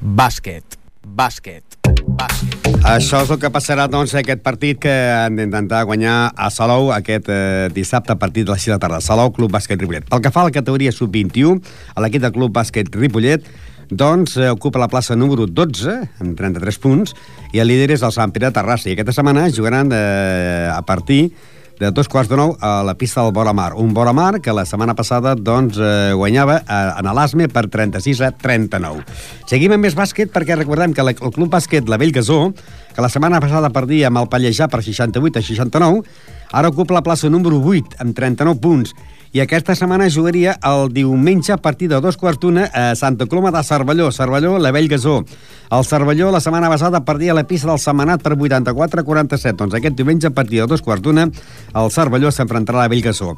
Bàsquet. Bàsquet. Bàsquet. Això és el que passarà doncs, aquest partit que han d'intentar guanyar a Salou aquest eh, dissabte a partir de les 6 de la tarda. Salou, Club Bàsquet Ripollet. Pel que fa a la categoria sub-21, a l'equip del Club Bàsquet Ripollet doncs eh, ocupa la plaça número 12, amb 33 punts, i el líder és el Sant Pere de Terrassa. I aquesta setmana jugaran eh, a partir de dos quarts de nou a la pista del Boramar. Un Boramar que la setmana passada doncs, eh, guanyava eh, en l'Asme per 36 a 39. Seguim amb més bàsquet perquè recordem que el Club Bàsquet La Vell Gasó, que la setmana passada perdia amb el Pallejà per 68 a 69, ara ocupa la plaça número 8 amb 39 punts i aquesta setmana jugaria el diumenge a partir de dos quarts d'una a Santa Coloma de Cervelló, Cervelló, la Vell Gasó. El Cervelló la setmana passada perdia la pista del Setmanat per 84 a 47. Doncs aquest diumenge a partir de dos quarts d'una el Cervelló s'enfrontarà a la Vell Gasó.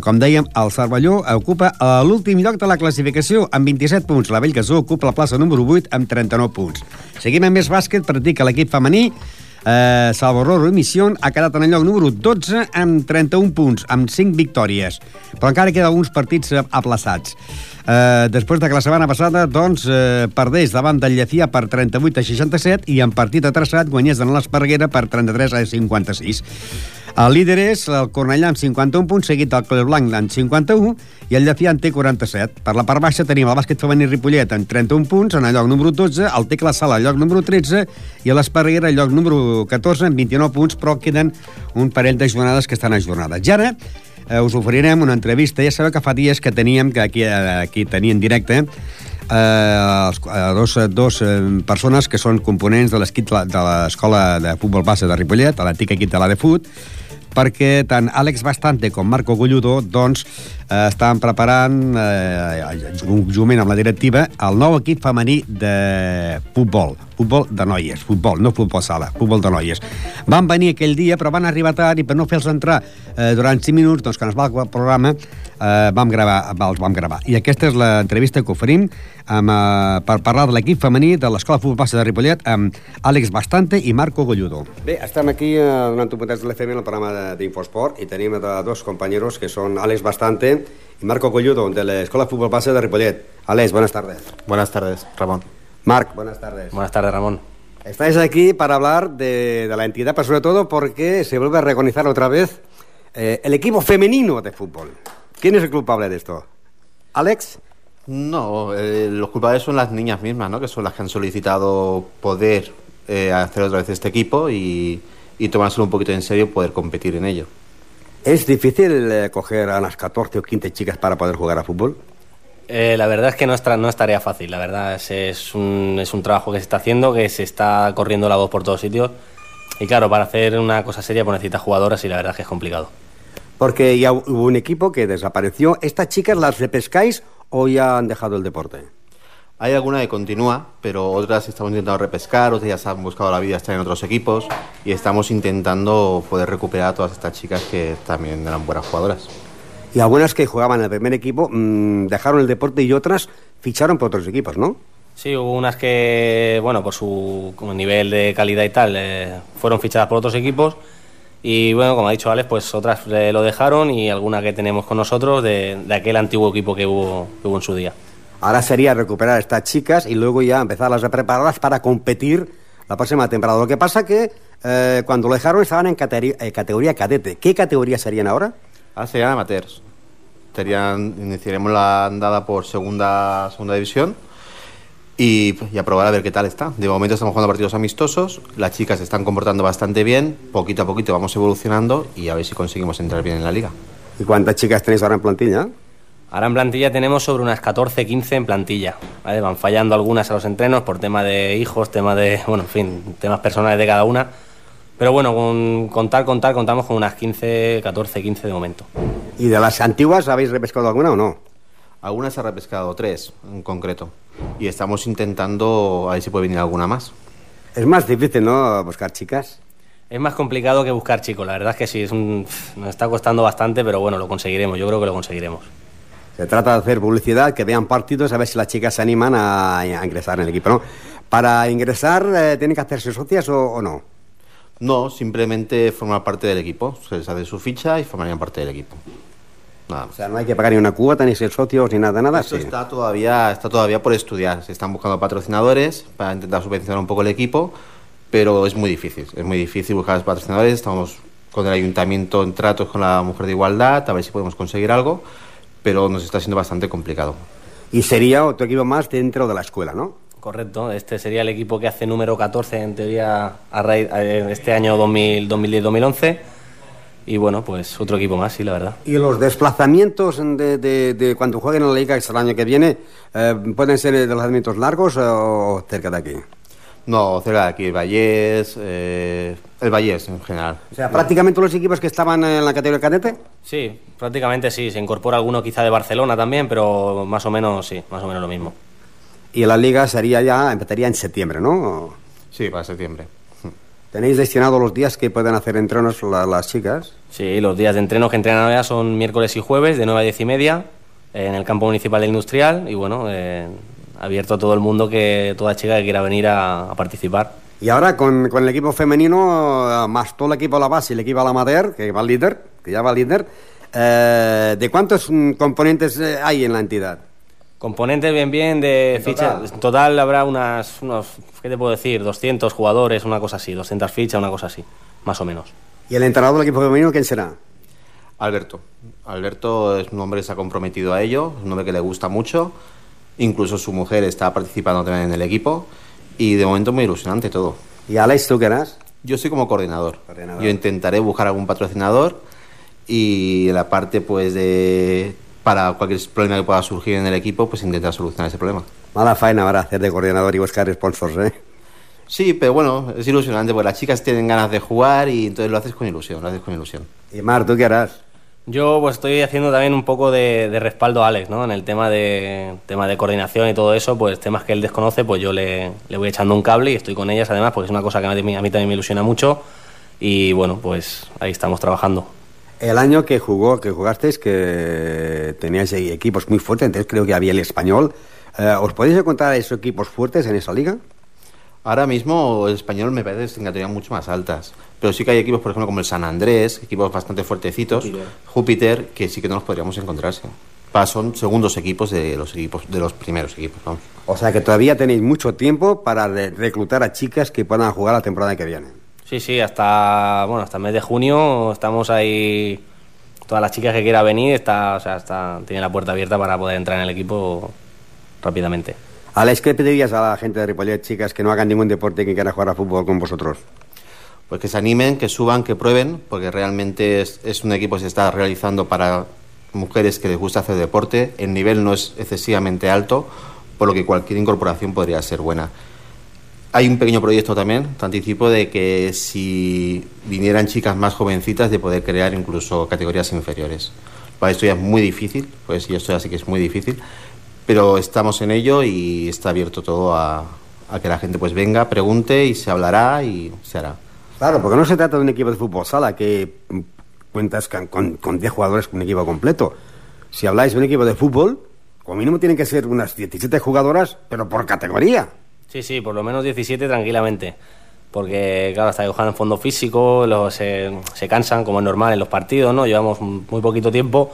Com dèiem, el Cervelló ocupa l'últim lloc de la classificació amb 27 punts. La Vell Gasó ocupa la plaça número 8 amb 39 punts. Seguim amb més bàsquet que l'equip femení eh, Salvador Mission ha quedat en el lloc número 12 amb 31 punts, amb 5 victòries. Però encara queden alguns partits eh, aplaçats. Eh, després de que la setmana passada doncs, eh, perdés davant del Llefià per 38 a 67 i en partit atreçat guanyés en l'Esparreguera per 33 a 56. El líder és el Cornellà amb 51 punts, seguit del Club Blanc amb 51 i el Llefià en té 47. Per la part baixa tenim el bàsquet femení Ripollet amb 31 punts, en el lloc número 12, el Tecla Sala al lloc número 13 i l'Esparreguera al lloc número 14 amb 29 punts, però queden un parell de jornades que estan ajornades. I ara eh, us oferirem una entrevista. Ja sabeu que fa dies que teníem, que aquí, aquí tenia en directe, eh, eh, dos, dos eh, persones que són components de l'equip de l'escola de futbol base de Ripollet, l'antic equip de la de Fut, perquè tant Àlex Bastante com Marco Gulludo doncs, eh, estan preparant, eh, juntament amb la directiva, el nou equip femení de futbol, futbol de noies, futbol, no futbol sala, futbol de noies. Van venir aquell dia, però van arribar tard i per no fer-los entrar eh, durant 5 minuts, doncs, quan es va el programa, eh, vam gravar, els vam gravar. I aquesta és l'entrevista que oferim amb, eh, per parlar de l'equip femení de l'Escola Futbol Passa de Ripollet amb Àlex Bastante i Marco Golludo. Bé, estem aquí eh, donant un puntet de l'FM en el programa d'Infosport i tenim a dos companys que són Àlex Bastante i Marco Golludo de l'Escola Futbol Passa de Ripollet. Àlex, buenas tardes. Buenas tardes, Ramón. Marc, buenas tardes. Buenas tardes, Ramón. Estáis aquí para hablar de, de la entidad, pero sobre todo porque se vuelve a reconocer otra vez eh, el equipo femenino de fútbol. ¿Quién es el culpable de esto? ¿Alex? No, eh, los culpables son las niñas mismas, ¿no? Que son las que han solicitado poder eh, hacer otra vez este equipo y, y tomárselo un poquito en serio poder competir en ello. ¿Es difícil eh, coger a las 14 o 15 chicas para poder jugar a fútbol? Eh, la verdad es que no es, no es tarea fácil, la verdad es, es un, es un trabajo que se está haciendo, que se está corriendo la voz por todos sitios. Y claro, para hacer una cosa seria pues necesitas jugadoras y la verdad es que es complicado. Porque ya hubo un equipo que desapareció. ¿Estas chicas las repescáis o ya han dejado el deporte? Hay alguna que continúa, pero otras estamos intentando repescar, otras ya se han buscado la vida, están en otros equipos y estamos intentando poder recuperar a todas estas chicas que también eran buenas jugadoras. Y algunas que jugaban en el primer equipo mm, dejaron el deporte y otras ficharon por otros equipos, ¿no? Sí, hubo unas que, bueno, por su nivel de calidad y tal, eh, fueron fichadas por otros equipos. Y bueno, como ha dicho Alex, pues otras eh, lo dejaron y alguna que tenemos con nosotros de, de aquel antiguo equipo que hubo, que hubo en su día. Ahora sería recuperar a estas chicas y luego ya empezarlas a prepararlas para competir la próxima temporada. Lo que pasa que eh, cuando lo dejaron estaban en categoría, eh, categoría cadete. ¿Qué categoría serían ahora? Ahora serían amateurs. Serían, iniciaremos la andada por segunda, segunda división y, y a probar a ver qué tal está. De momento estamos jugando partidos amistosos, las chicas se están comportando bastante bien, poquito a poquito vamos evolucionando y a ver si conseguimos entrar bien en la liga. ¿Y cuántas chicas tenéis ahora en plantilla? Ahora en plantilla tenemos sobre unas 14, 15 en plantilla. ¿vale? Van fallando algunas a los entrenos por tema de hijos, tema de, bueno, en fin, temas personales de cada una. Pero bueno, con contar, contar, contamos con unas 15, 14, 15 de momento. ¿Y de las antiguas habéis repescado alguna o no? Algunas se ha repescado, tres en concreto, y estamos intentando a ver si puede venir alguna más. Es más difícil, ¿no? Buscar chicas. Es más complicado que buscar chicos, la verdad es que sí, es un, nos está costando bastante, pero bueno, lo conseguiremos, yo creo que lo conseguiremos. Se trata de hacer publicidad, que vean partidos, a ver si las chicas se animan a, a ingresar en el equipo, ¿no? Para ingresar, eh, ¿tienen que hacerse socias o, o no? No, simplemente formar parte del equipo, se les hace su ficha y formarían parte del equipo. Nada O sea, no hay que pagar ni una cuota, ni ser socios, ni nada, nada. Eso sí. está todavía, está todavía por estudiar. Se están buscando patrocinadores para intentar subvencionar un poco el equipo, pero es muy difícil. Es muy difícil buscar los patrocinadores. Estamos con el ayuntamiento en tratos con la mujer de igualdad, a ver si podemos conseguir algo, pero nos está siendo bastante complicado. Y sería otro equipo más dentro de la escuela, ¿no? Correcto, este sería el equipo que hace número 14 en teoría a raíz, este año 2000 2010-2011. Y bueno, pues otro equipo más, sí, la verdad. ¿Y los desplazamientos de, de- de cuando jueguen en la liga, el año que viene, eh, pueden ser desplazamientos largos o cerca de aquí? No, cerca de aquí, el Vallés, eh, el Vallés en general. O sea, prácticamente los equipos que estaban en la categoría cadete. Sí, prácticamente sí. Se incorpora alguno quizá de Barcelona también, pero más o menos sí, más o menos lo mismo. Y la liga sería ya, empezaría en septiembre, ¿no? Sí, para septiembre. ¿Tenéis destinados los días que pueden hacer entrenos la- las chicas? Sí, los días de entreno que entrenan ahora son miércoles y jueves de 9 a 10 y media en el campo municipal del Industrial y bueno, eh, abierto a todo el mundo, que toda chica que quiera venir a, a participar. Y ahora con, con el equipo femenino, eh, más todo el equipo a la base y el equipo a la amateur, que va líder, que ya va líder, eh, ¿de cuántos mm, componentes hay en la entidad? Componentes bien bien de fichas. total. En total habrá unas, unos, ¿qué te puedo decir? 200 jugadores, una cosa así, 200 fichas, una cosa así, más o menos. ¿Y el entrenador del equipo femenino quién será? Alberto. Alberto es un hombre que se ha comprometido a ello, es un hombre que le gusta mucho. Incluso su mujer está participando también en el equipo. Y de momento muy ilusionante todo. ¿Y Alex, tú qué eras? Yo soy como coordinador. Coordinador. Yo intentaré buscar algún patrocinador y la parte pues de para cualquier problema que pueda surgir en el equipo, pues intentar solucionar ese problema. Mala faena ahora hacer de coordinador y buscar sponsors, ¿eh? Sí, pero bueno, es ilusionante porque las chicas tienen ganas de jugar y entonces lo haces con ilusión, lo haces con ilusión. Y Mar, ¿tú qué harás? Yo pues estoy haciendo también un poco de, de respaldo a Alex, ¿no? En el tema de, tema de coordinación y todo eso, pues temas que él desconoce, pues yo le, le voy echando un cable y estoy con ellas además, porque es una cosa que a mí, a mí también me ilusiona mucho y bueno, pues ahí estamos trabajando. El año que jugó, que jugasteis, que teníais equipos muy fuertes, entonces creo que había el español. Eh, ¿Os podéis encontrar esos equipos fuertes en esa liga? Ahora mismo el español me parece en categorías mucho más altas. Pero sí que hay equipos, por ejemplo, como el San Andrés, equipos bastante fuertecitos, Júpiter, que sí que no los podríamos encontrarse. Son segundos equipos de los equipos de los primeros equipos, vamos. O sea que todavía tenéis mucho tiempo para re- reclutar a chicas que puedan jugar la temporada que viene. Sí, sí, hasta bueno, hasta el mes de junio estamos ahí. Todas las chicas que quieran venir, está, o sea, está, tiene la puerta abierta para poder entrar en el equipo rápidamente. Alex, ¿qué pedirías a la gente de Ripollet, chicas, que no hagan ningún deporte y que quieran jugar a fútbol con vosotros? Pues que se animen, que suban, que prueben, porque realmente es, es un equipo que se está realizando para mujeres que les gusta hacer deporte. El nivel no es excesivamente alto, por lo que cualquier incorporación podría ser buena. Hay un pequeño proyecto también, te anticipo, de que si vinieran chicas más jovencitas, de poder crear incluso categorías inferiores. Para esto ya es muy difícil, pues y esto ya sí que es muy difícil, pero estamos en ello y está abierto todo a, a que la gente pues venga, pregunte y se hablará y se hará. Claro, porque no se trata de un equipo de fútbol sala que mm, cuentas con, con, con 10 jugadores, un equipo completo. Si habláis de un equipo de fútbol, como mínimo tienen que ser unas 17 jugadoras, pero por categoría. Sí, sí, por lo menos 17 tranquilamente. Porque, claro, hasta que juegan en fondo físico, los, se, se cansan, como es normal en los partidos, ¿no? Llevamos muy poquito tiempo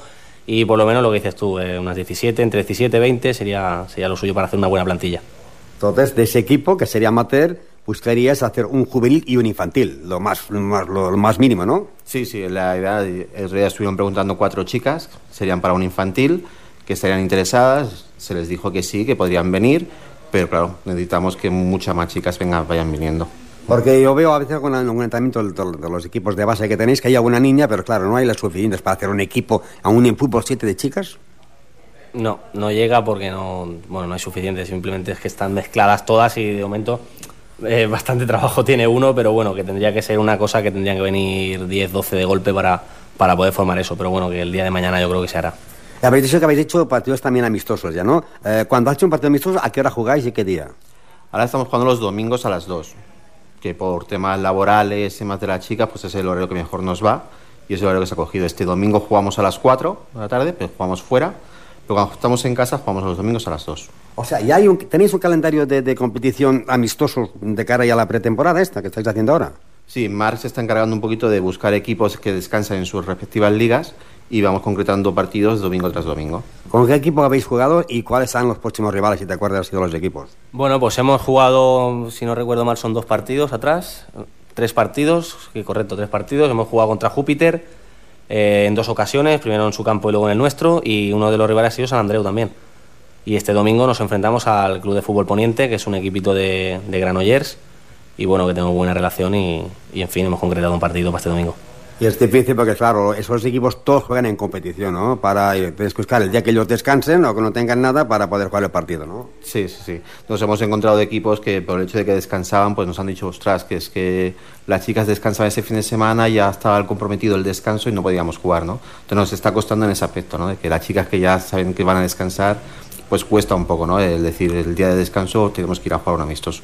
y por lo menos lo que dices tú, eh, unas 17, entre 17 y 20 sería, sería lo suyo para hacer una buena plantilla. Entonces, de ese equipo, que sería amateur, buscarías hacer un juvenil y un infantil, lo más, lo más, lo más mínimo, ¿no? Sí, sí, la edad, el otro día estuvieron preguntando cuatro chicas, serían para un infantil, que estarían interesadas, se les dijo que sí, que podrían venir, pero claro, necesitamos que muchas más chicas vengan, vayan viniendo. Porque yo veo a veces con el entrenamiento de, de los equipos de base que tenéis que hay alguna niña, pero claro, no hay las suficientes para hacer un equipo, aún en fútbol 7 de chicas. No, no llega porque no, bueno, no hay suficiente, simplemente es que están mezcladas todas y de momento eh, bastante trabajo tiene uno, pero bueno, que tendría que ser una cosa que tendrían que venir 10, 12 de golpe para, para poder formar eso, pero bueno, que el día de mañana yo creo que se hará. Habéis dicho que habéis hecho partidos también amistosos ya, ¿no? Eh, cuando has hecho un partido amistoso, ¿a qué hora jugáis y qué día? Ahora estamos jugando los domingos a las 2, que por temas laborales y temas de las chicas, pues es el horario que mejor nos va y es el horario que se ha cogido. Este domingo jugamos a las 4 de la tarde, pero jugamos fuera, pero cuando estamos en casa jugamos los domingos a las 2. O sea, ¿ya hay un, tenéis un calendario de, de competición amistoso de cara ya a la pretemporada esta que estáis haciendo ahora? Sí, Marc se está encargando un poquito de buscar equipos que descansan en sus respectivas ligas y vamos concretando partidos domingo tras domingo. ¿Con qué equipo habéis jugado y cuáles son los próximos rivales, si te acuerdas, de los equipos? Bueno, pues hemos jugado, si no recuerdo mal, son dos partidos atrás, tres partidos, sí, correcto, tres partidos. Hemos jugado contra Júpiter eh, en dos ocasiones, primero en su campo y luego en el nuestro, y uno de los rivales ha sido San Andreu también. Y este domingo nos enfrentamos al Club de Fútbol Poniente, que es un equipito de, de Granollers, y bueno, que tenemos buena relación y, y en fin, hemos concretado un partido para este domingo. Y es difícil porque, claro, esos equipos todos juegan en competición, ¿no? Para eh, tienes que buscar el día que ellos descansen o que no tengan nada para poder jugar el partido, ¿no? Sí, sí, sí. Nos hemos encontrado de equipos que por el hecho de que descansaban, pues nos han dicho, ostras, que es que las chicas descansaban ese fin de semana, ya estaba comprometido el descanso y no podíamos jugar, ¿no? Entonces nos está costando en ese aspecto, ¿no? De que las chicas que ya saben que van a descansar, pues cuesta un poco, ¿no? Es decir, el día de descanso tenemos que ir a jugar un amistoso.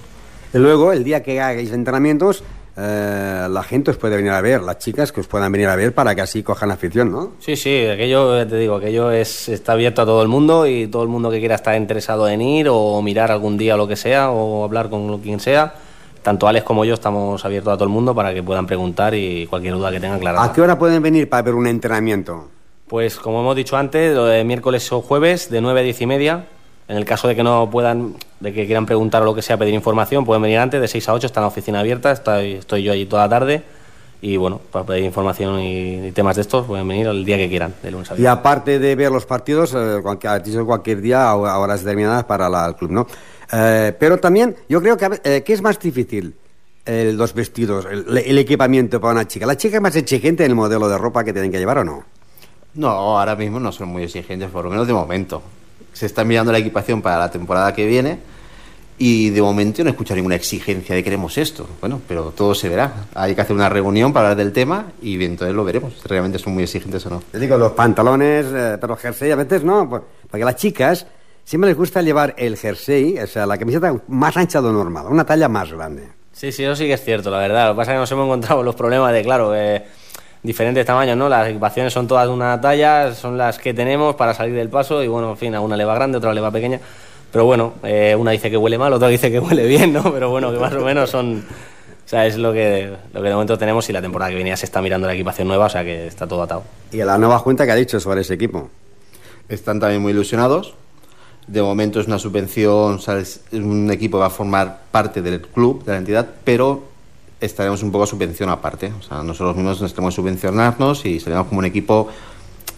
Y luego, el día que hagáis entrenamientos, eh, la gente os puede venir a ver, las chicas que os puedan venir a ver para que así cojan afición, ¿no? Sí, sí, aquello, te digo, aquello es, está abierto a todo el mundo y todo el mundo que quiera estar interesado en ir o mirar algún día lo que sea o hablar con quien sea, tanto Alex como yo estamos abiertos a todo el mundo para que puedan preguntar y cualquier duda que tengan, claro. ¿A qué hora pueden venir para ver un entrenamiento? Pues como hemos dicho antes, miércoles o jueves de 9 a 10 y media. En el caso de que no puedan, de que quieran preguntar o lo que sea, pedir información, pueden venir antes, de 6 a 8 está la oficina abierta, estoy, estoy yo allí toda la tarde. Y bueno, para pedir información y, y temas de estos, pueden venir el día que quieran, de lunes a Y viernes. aparte de ver los partidos, eh, cualquier, cualquier día a horas determinadas para la- el club, ¿no? Eh, pero también, yo creo que, eh, ¿qué es más difícil? Eh, los vestidos, el, el equipamiento para una chica. ¿La chica es más exigente en el modelo de ropa que tienen que llevar o no? No, ahora mismo no son muy exigentes, por lo menos de momento. Se está mirando la equipación para la temporada que viene y de momento no escucho ninguna exigencia de queremos esto. Bueno, pero todo se verá. Hay que hacer una reunión para hablar del tema y entonces lo veremos, si realmente son muy exigentes o no. Te digo, los pantalones, eh, pero jersey a veces no, pues, porque a las chicas siempre les gusta llevar el jersey, o sea, la camiseta más ancha de lo normal, una talla más grande. Sí, sí, eso sí que es cierto, la verdad. Lo que pasa es que nos hemos encontrado los problemas de, claro, eh, diferentes tamaños, ¿no? Las equipaciones son todas de una talla, son las que tenemos para salir del paso y bueno, en fin, a una le va grande, otra le va pequeña. Pero bueno, eh, una dice que huele mal, otra dice que huele bien, ¿no? Pero bueno, que más o menos son... O sea, es lo que, lo que de momento tenemos y la temporada que viene ya se está mirando la equipación nueva, o sea que está todo atado. ¿Y la nueva junta que ha dicho sobre ese equipo? Están también muy ilusionados. De momento es una subvención, o sea, es un equipo que va a formar parte del club, de la entidad, pero estaremos un poco subvención aparte. O sea, nosotros mismos nos tenemos que subvencionarnos y seremos como un equipo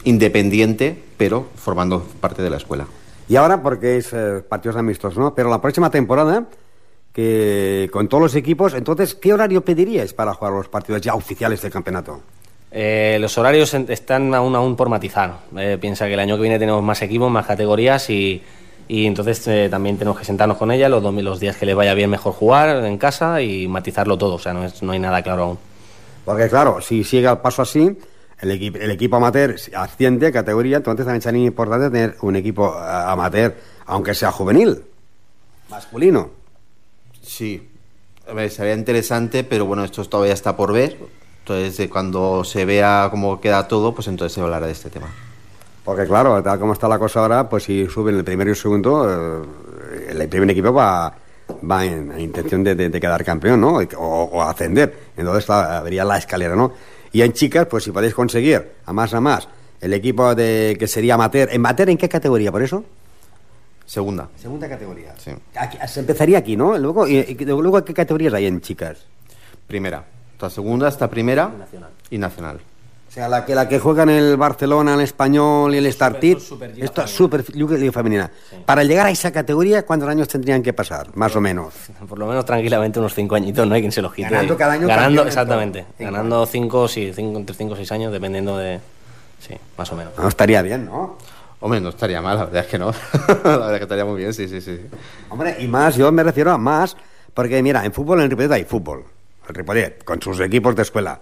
independiente, pero formando parte de la escuela. Y ahora, porque es eh, partidos amistosos, ¿no? Pero la próxima temporada, que con todos los equipos, entonces, ¿qué horario pediríais para jugar los partidos ya oficiales del campeonato? Eh, los horarios están aún, aún por matizar. Eh, piensa que el año que viene tenemos más equipos, más categorías y, y entonces eh, también tenemos que sentarnos con ella los, los días que les vaya bien mejor jugar en casa y matizarlo todo. O sea, no, es- no hay nada claro aún. Porque claro, si sigue al paso así, el, equi- el equipo amateur asciende a categoría, entonces también sería importante tener un equipo eh, amateur, aunque sea juvenil, masculino. Sí, a ver, sería interesante, pero bueno, esto todavía está por ver. Entonces, de cuando se vea cómo queda todo, pues entonces se hablará de este tema. Porque claro, tal como está la cosa ahora, pues si suben el primero y el segundo, eh, el primer equipo va, va en, en intención de, de- de quedar campeón, ¿no? O, o ascender. Entonces habría la escalera, ¿no? Y en chicas, pues si podéis conseguir a más a más el equipo de que sería amateur, ¿amateur en qué categoría, por eso? Segunda. Segunda categoría. Sí. Aquí- se empezaría aquí, ¿no? Luego, y, y luego ¿qué categorías hay en chicas? Primera. Esta segunda, esta primera y nacional. O sea, la que, la que juega en el Barcelona, el Español y el Startit, Superliga esto es Super Liga Femenina. Para llegar a esa categoría, ¿cuántos años tendrían que pasar? Más o menos. [laughs] Por lo menos tranquilamente unos cinco añitos, no hay quien se los quite. Ganando cada año Ganando, exactamente. Cinco Ganando cinco, sí, cinco, entre cinco o seis años, dependiendo de... Sí, más o menos. No, estaría bien, ¿no? Hombre, no estaría mal, la verdad es que no. [laughs] la verdad es que estaría muy bien, sí, sí, sí. Hombre, y más, yo me refiero a más, porque mira, en fútbol en Ripollet hay fútbol. El Ripollet, con sus equipos de escuela.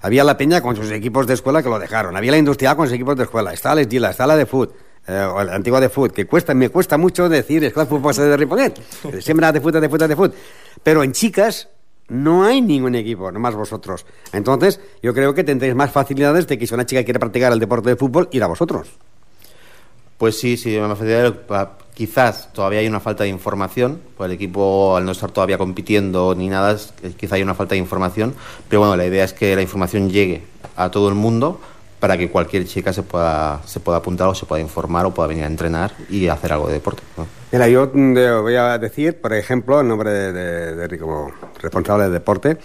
Había la Peña con sus equipos de escuela que lo dejaron. Había la Industrial con sus equipos de escuela. Está la Esdila, está la de Foot, eh, o la antigua de Foot, que cuesta, me cuesta mucho decir escuela [laughs] de fútbol de Ripollet. Siempre de Foot, de Foot, de Foot. Pero en chicas no hay ningún equipo, nomás vosotros. Entonces, yo creo que tendréis más facilidades de que si una chica quiere practicar el deporte de fútbol, ir a vosotros. Pues sí, sí, me facilidad. Quizás todavía hay una falta de información, pues el equipo al no estar todavía compitiendo ni nada, quizá hay una falta de información, pero bueno, la idea es que la información llegue a todo el mundo para que cualquier chica se pueda, se pueda apuntar o se pueda informar o pueda venir a entrenar y hacer algo de deporte. ¿no? Mira, yo mm, de- voy a decir, por ejemplo, en nombre de, de, como responsable de deporte,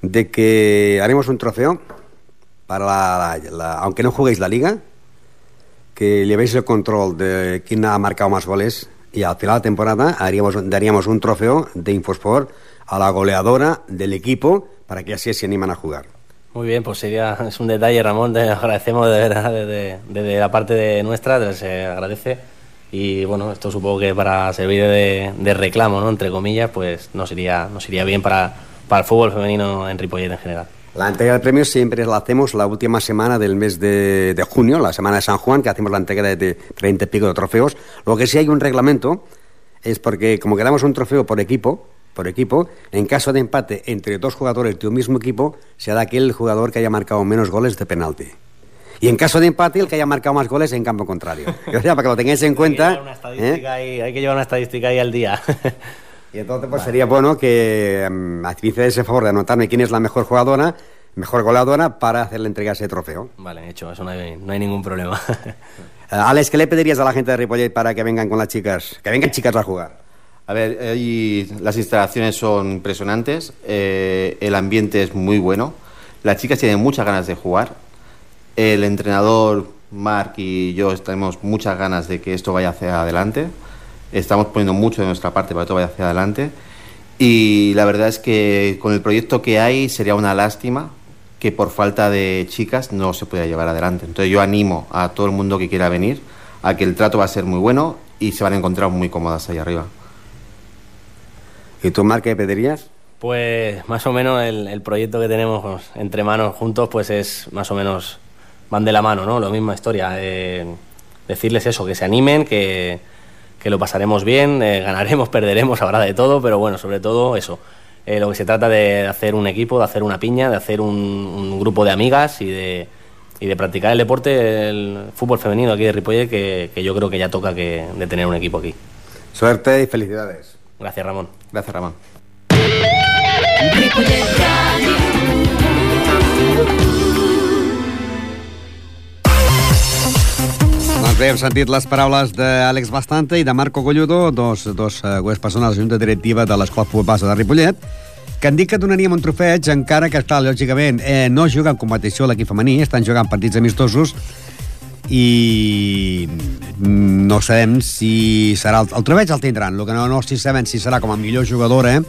de que haremos un trofeo para la- aunque no juguéis la liga, que llevéis el control de quién ha marcado más goles y al final de la temporada haríamos, daríamos un trofeo de Infosport a la goleadora del equipo para que así se animan a jugar. Muy bien, pues sería, es un detalle, Ramón, te [laughs] agradecemos de verdad desde, la parte de nuestra, se agradece. Y bueno, esto supongo que para servir de, de reclamo, ¿no? Entre comillas, pues nos iría, nos iría bien para, para el fútbol femenino en Ripollet en general. La entrega de premios siempre la hacemos la última semana del mes de, de junio, la semana de San Juan, que hacemos la entrega de, de 30 y pico de trofeos. Lo que sí hay un reglamento es porque como quedamos un trofeo por equipo, por equipo, en caso de empate entre dos jugadores de un mismo equipo, será aquel jugador que haya marcado menos goles de penalti. Y en caso de empate, el que haya marcado más goles en campo contrario. [laughs] O sea, para que lo tengáis en cuenta. Hay que llevar una ¿eh? ahí, hay que llevar una estadística ahí al día. [laughs] Y entonces pues sería bueno que um, hiciese ese favor de anotarme quién es la mejor jugadora, mejor goleadora, para hacerle entrega ese trofeo. vale, hecho, eso no hay, no hay ningún problema. [laughs] Eh, Alex, ¿qué le pedirías a la gente de Ripollet para que vengan con las chicas? Que vengan chicas a jugar. A ver, las instalaciones son impresionantes, eh, el ambiente es muy bueno, las chicas tienen muchas ganas de jugar, el entrenador Mark y yo tenemos muchas ganas de que esto vaya hacia adelante, estamos poniendo mucho de nuestra parte para que esto vaya hacia adelante y la verdad es que con el proyecto que hay sería una lástima que por falta de chicas no se pueda llevar adelante. Entonces yo animo a todo el mundo que quiera venir a que el trato va a ser muy bueno y se van a encontrar muy cómodas ahí arriba. ¿Y tú, Marc, qué pedirías? Pues más o menos el, el proyecto que tenemos entre manos juntos, pues es más o menos van de la mano, ¿no? La misma historia. eh, decirles eso, que se animen, que, que lo pasaremos bien, eh, [laughs] ganaremos, perderemos, habrá de todo, pero bueno, sobre todo eso, eh, lo que se trata de hacer un equipo, de hacer una piña, de hacer un, un grupo de amigas y de, y de practicar el deporte, el fútbol femenino aquí de Ripollet, que, que yo creo que ya toca que, de tener un equipo aquí. Suerte y felicidades. Gracias, Ramón. Gracias, Ramón. Bé, hem sentit les paraules d'Àlex Bastante i de Marco Golludo, dos, dos uh, persones de la Junta Directiva de l'Escola Futbol Base de Ripollet, que han dit que donaríem un trofeig, encara que, està lògicament, eh, no juga en competició l'equip femení, estan jugant partits amistosos, i no sabem si serà... El, el trofeig el tindran, el que no, no si sabem si serà com a millor jugadora, eh,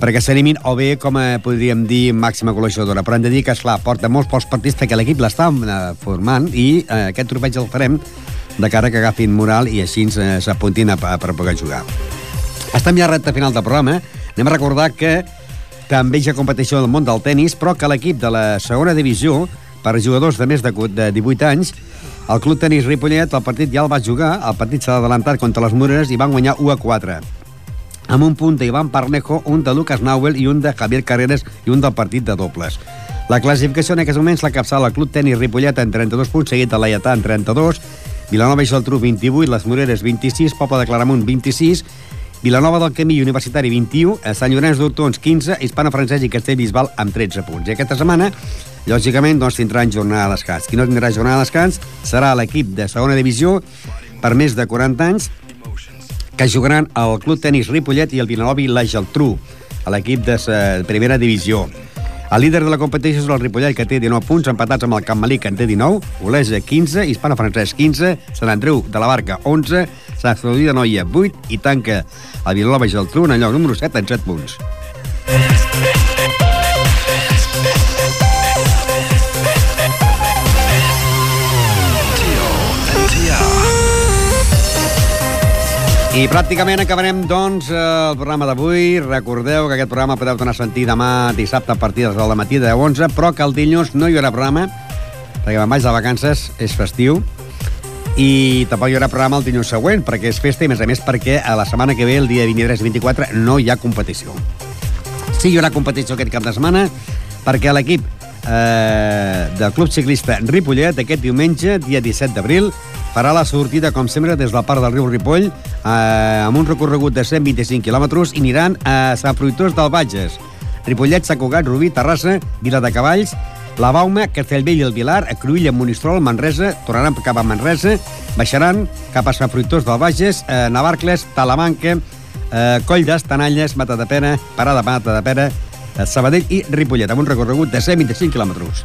perquè s'animin o bé, com eh, podríem dir, màxima col·laboradora. Però hem de dir que, esclar, porta molts pocs partits que l'equip l'està eh, formant i eh, aquest tropeig el farem de cara que agafin moral i així eh, s'apuntin per poder jugar. Estem ja a recta final del programa. Anem a recordar que també hi ha competició del món del tennis, però que l'equip de la segona divisió, per jugadors de més de, de 18 anys, el Club Tenis Ripollet, el partit ja el va jugar, el partit s'ha adelantat contra les Moreres i van guanyar 1 a 4 amb un punt d'Ivan Parnejo, un de Lucas Nauel i un de Javier Carreras i un del partit de dobles. La classificació en aquests moments la capçala el Club Tenis Ripollet en 32 punts, seguit de l'Aietà en 32, Vilanova i Geltrú 28, les Moreres 26, Poble de Claramunt 26, Vilanova del Camí Universitari 21, Sant Llorenç d'Hortons 15, Hispana Francès i Castellbisbal amb 13 punts. I aquesta setmana, lògicament, doncs, tindran jornada a descans. Qui no tindrà jornada a descans serà l'equip de segona divisió per més de 40 anys, que jugaran el Club Tenis Ripollet i el Vinalovi La Geltrú, a l'equip de primera divisió. El líder de la competició és el Ripollet, que té 19 punts, empatats amb el Camp Malí, que en té 19, Olesa 15, Hispana Francès 15, Sant Andreu de la Barca 11, Sant Sadolí de Noia 8 i tanca el Vilanova i Geltrú en el lloc número 7 en 7 punts. I pràcticament acabarem, doncs, el programa d'avui. Recordeu que aquest programa podeu tornar a sentir demà dissabte a partir de les 10 del matí de 10 a 11, però que el dilluns no hi haurà programa, perquè me'n vaig de vacances, és festiu, i tampoc hi haurà programa el dilluns següent, perquè és festa i, més a més, perquè a la setmana que ve, el dia 23 i 24, no hi ha competició. Sí, hi haurà competició aquest cap de setmana, perquè l'equip eh, del Club Ciclista Ripollet, aquest diumenge, dia 17 d'abril, farà la sortida, com sempre, des de la part del riu Ripoll, eh, amb un recorregut de 125 quilòmetres i aniran a Sant Fruitós del Bages, Ripollet, Sant Cugat, Rubí, Terrassa, Vila de Cavalls, la Bauma, Castellvell i el Vilar, a Cruïlla, Monistrol, Manresa, tornaran cap a Manresa, baixaran cap a Sant Fruitós del Bages, eh, Navarcles, Talamanca, eh, Coll d'Estanalles, Mata de Pena, Parada Mata de Pera, eh, Sabadell i Ripollet, amb un recorregut de 125 quilòmetres.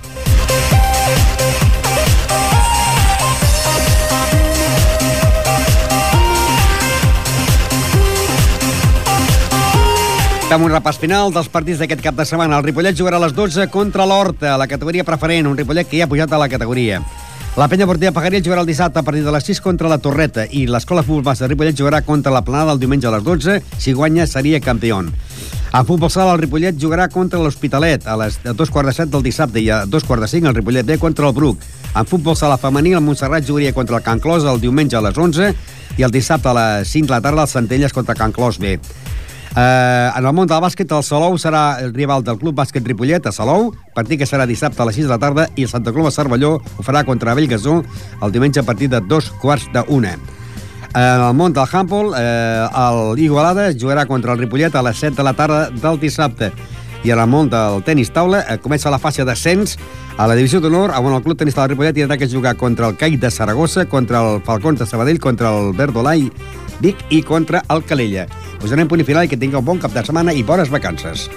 Fem un repàs final dels partits d'aquest cap de setmana. El Ripollet jugarà a les 12 contra l'Horta, la categoria preferent, un Ripollet que ja ha pujat a la categoria. La penya Portilla Pagaril jugarà el dissabte a partir de les 6 contra la Torreta i l'Escola Futbol Base de Ripollet jugarà contra la Planada el diumenge a les 12. Si guanya, seria campió. A futbol sala, el Ripollet jugarà contra l'Hospitalet a les a dos quarts de set del dissabte i a dos quarts de cinc el Ripollet B contra el Bruc. En futbol sala femení, el Montserrat jugaria contra el Can Clos el diumenge a les 11 i el dissabte a les 5 de la tarda el Centelles contra Can Clos B. Eh, en el món del bàsquet, el Salou serà el rival del Club Bàsquet Ripollet a Salou, partit que serà dissabte a les 6 de la tarda, i el Santa Coloma Cervelló ho farà contra Bellgasó el diumenge a partir de dos quarts d'una. En el món del handball, eh, Igualada jugarà contra el Ripollet a les 7 de la tarda del dissabte. I en el món del tenis taula eh, comença la fase d'ascens a la divisió d'honor, on el Club Tenis Taula Ripollet tindrà que jugar contra el CAI de Saragossa, contra el Falcons de Sabadell, contra el Verdolai Vic i contra el Calella. Us donem punt i final i que tingueu bon cap de setmana i bones vacances.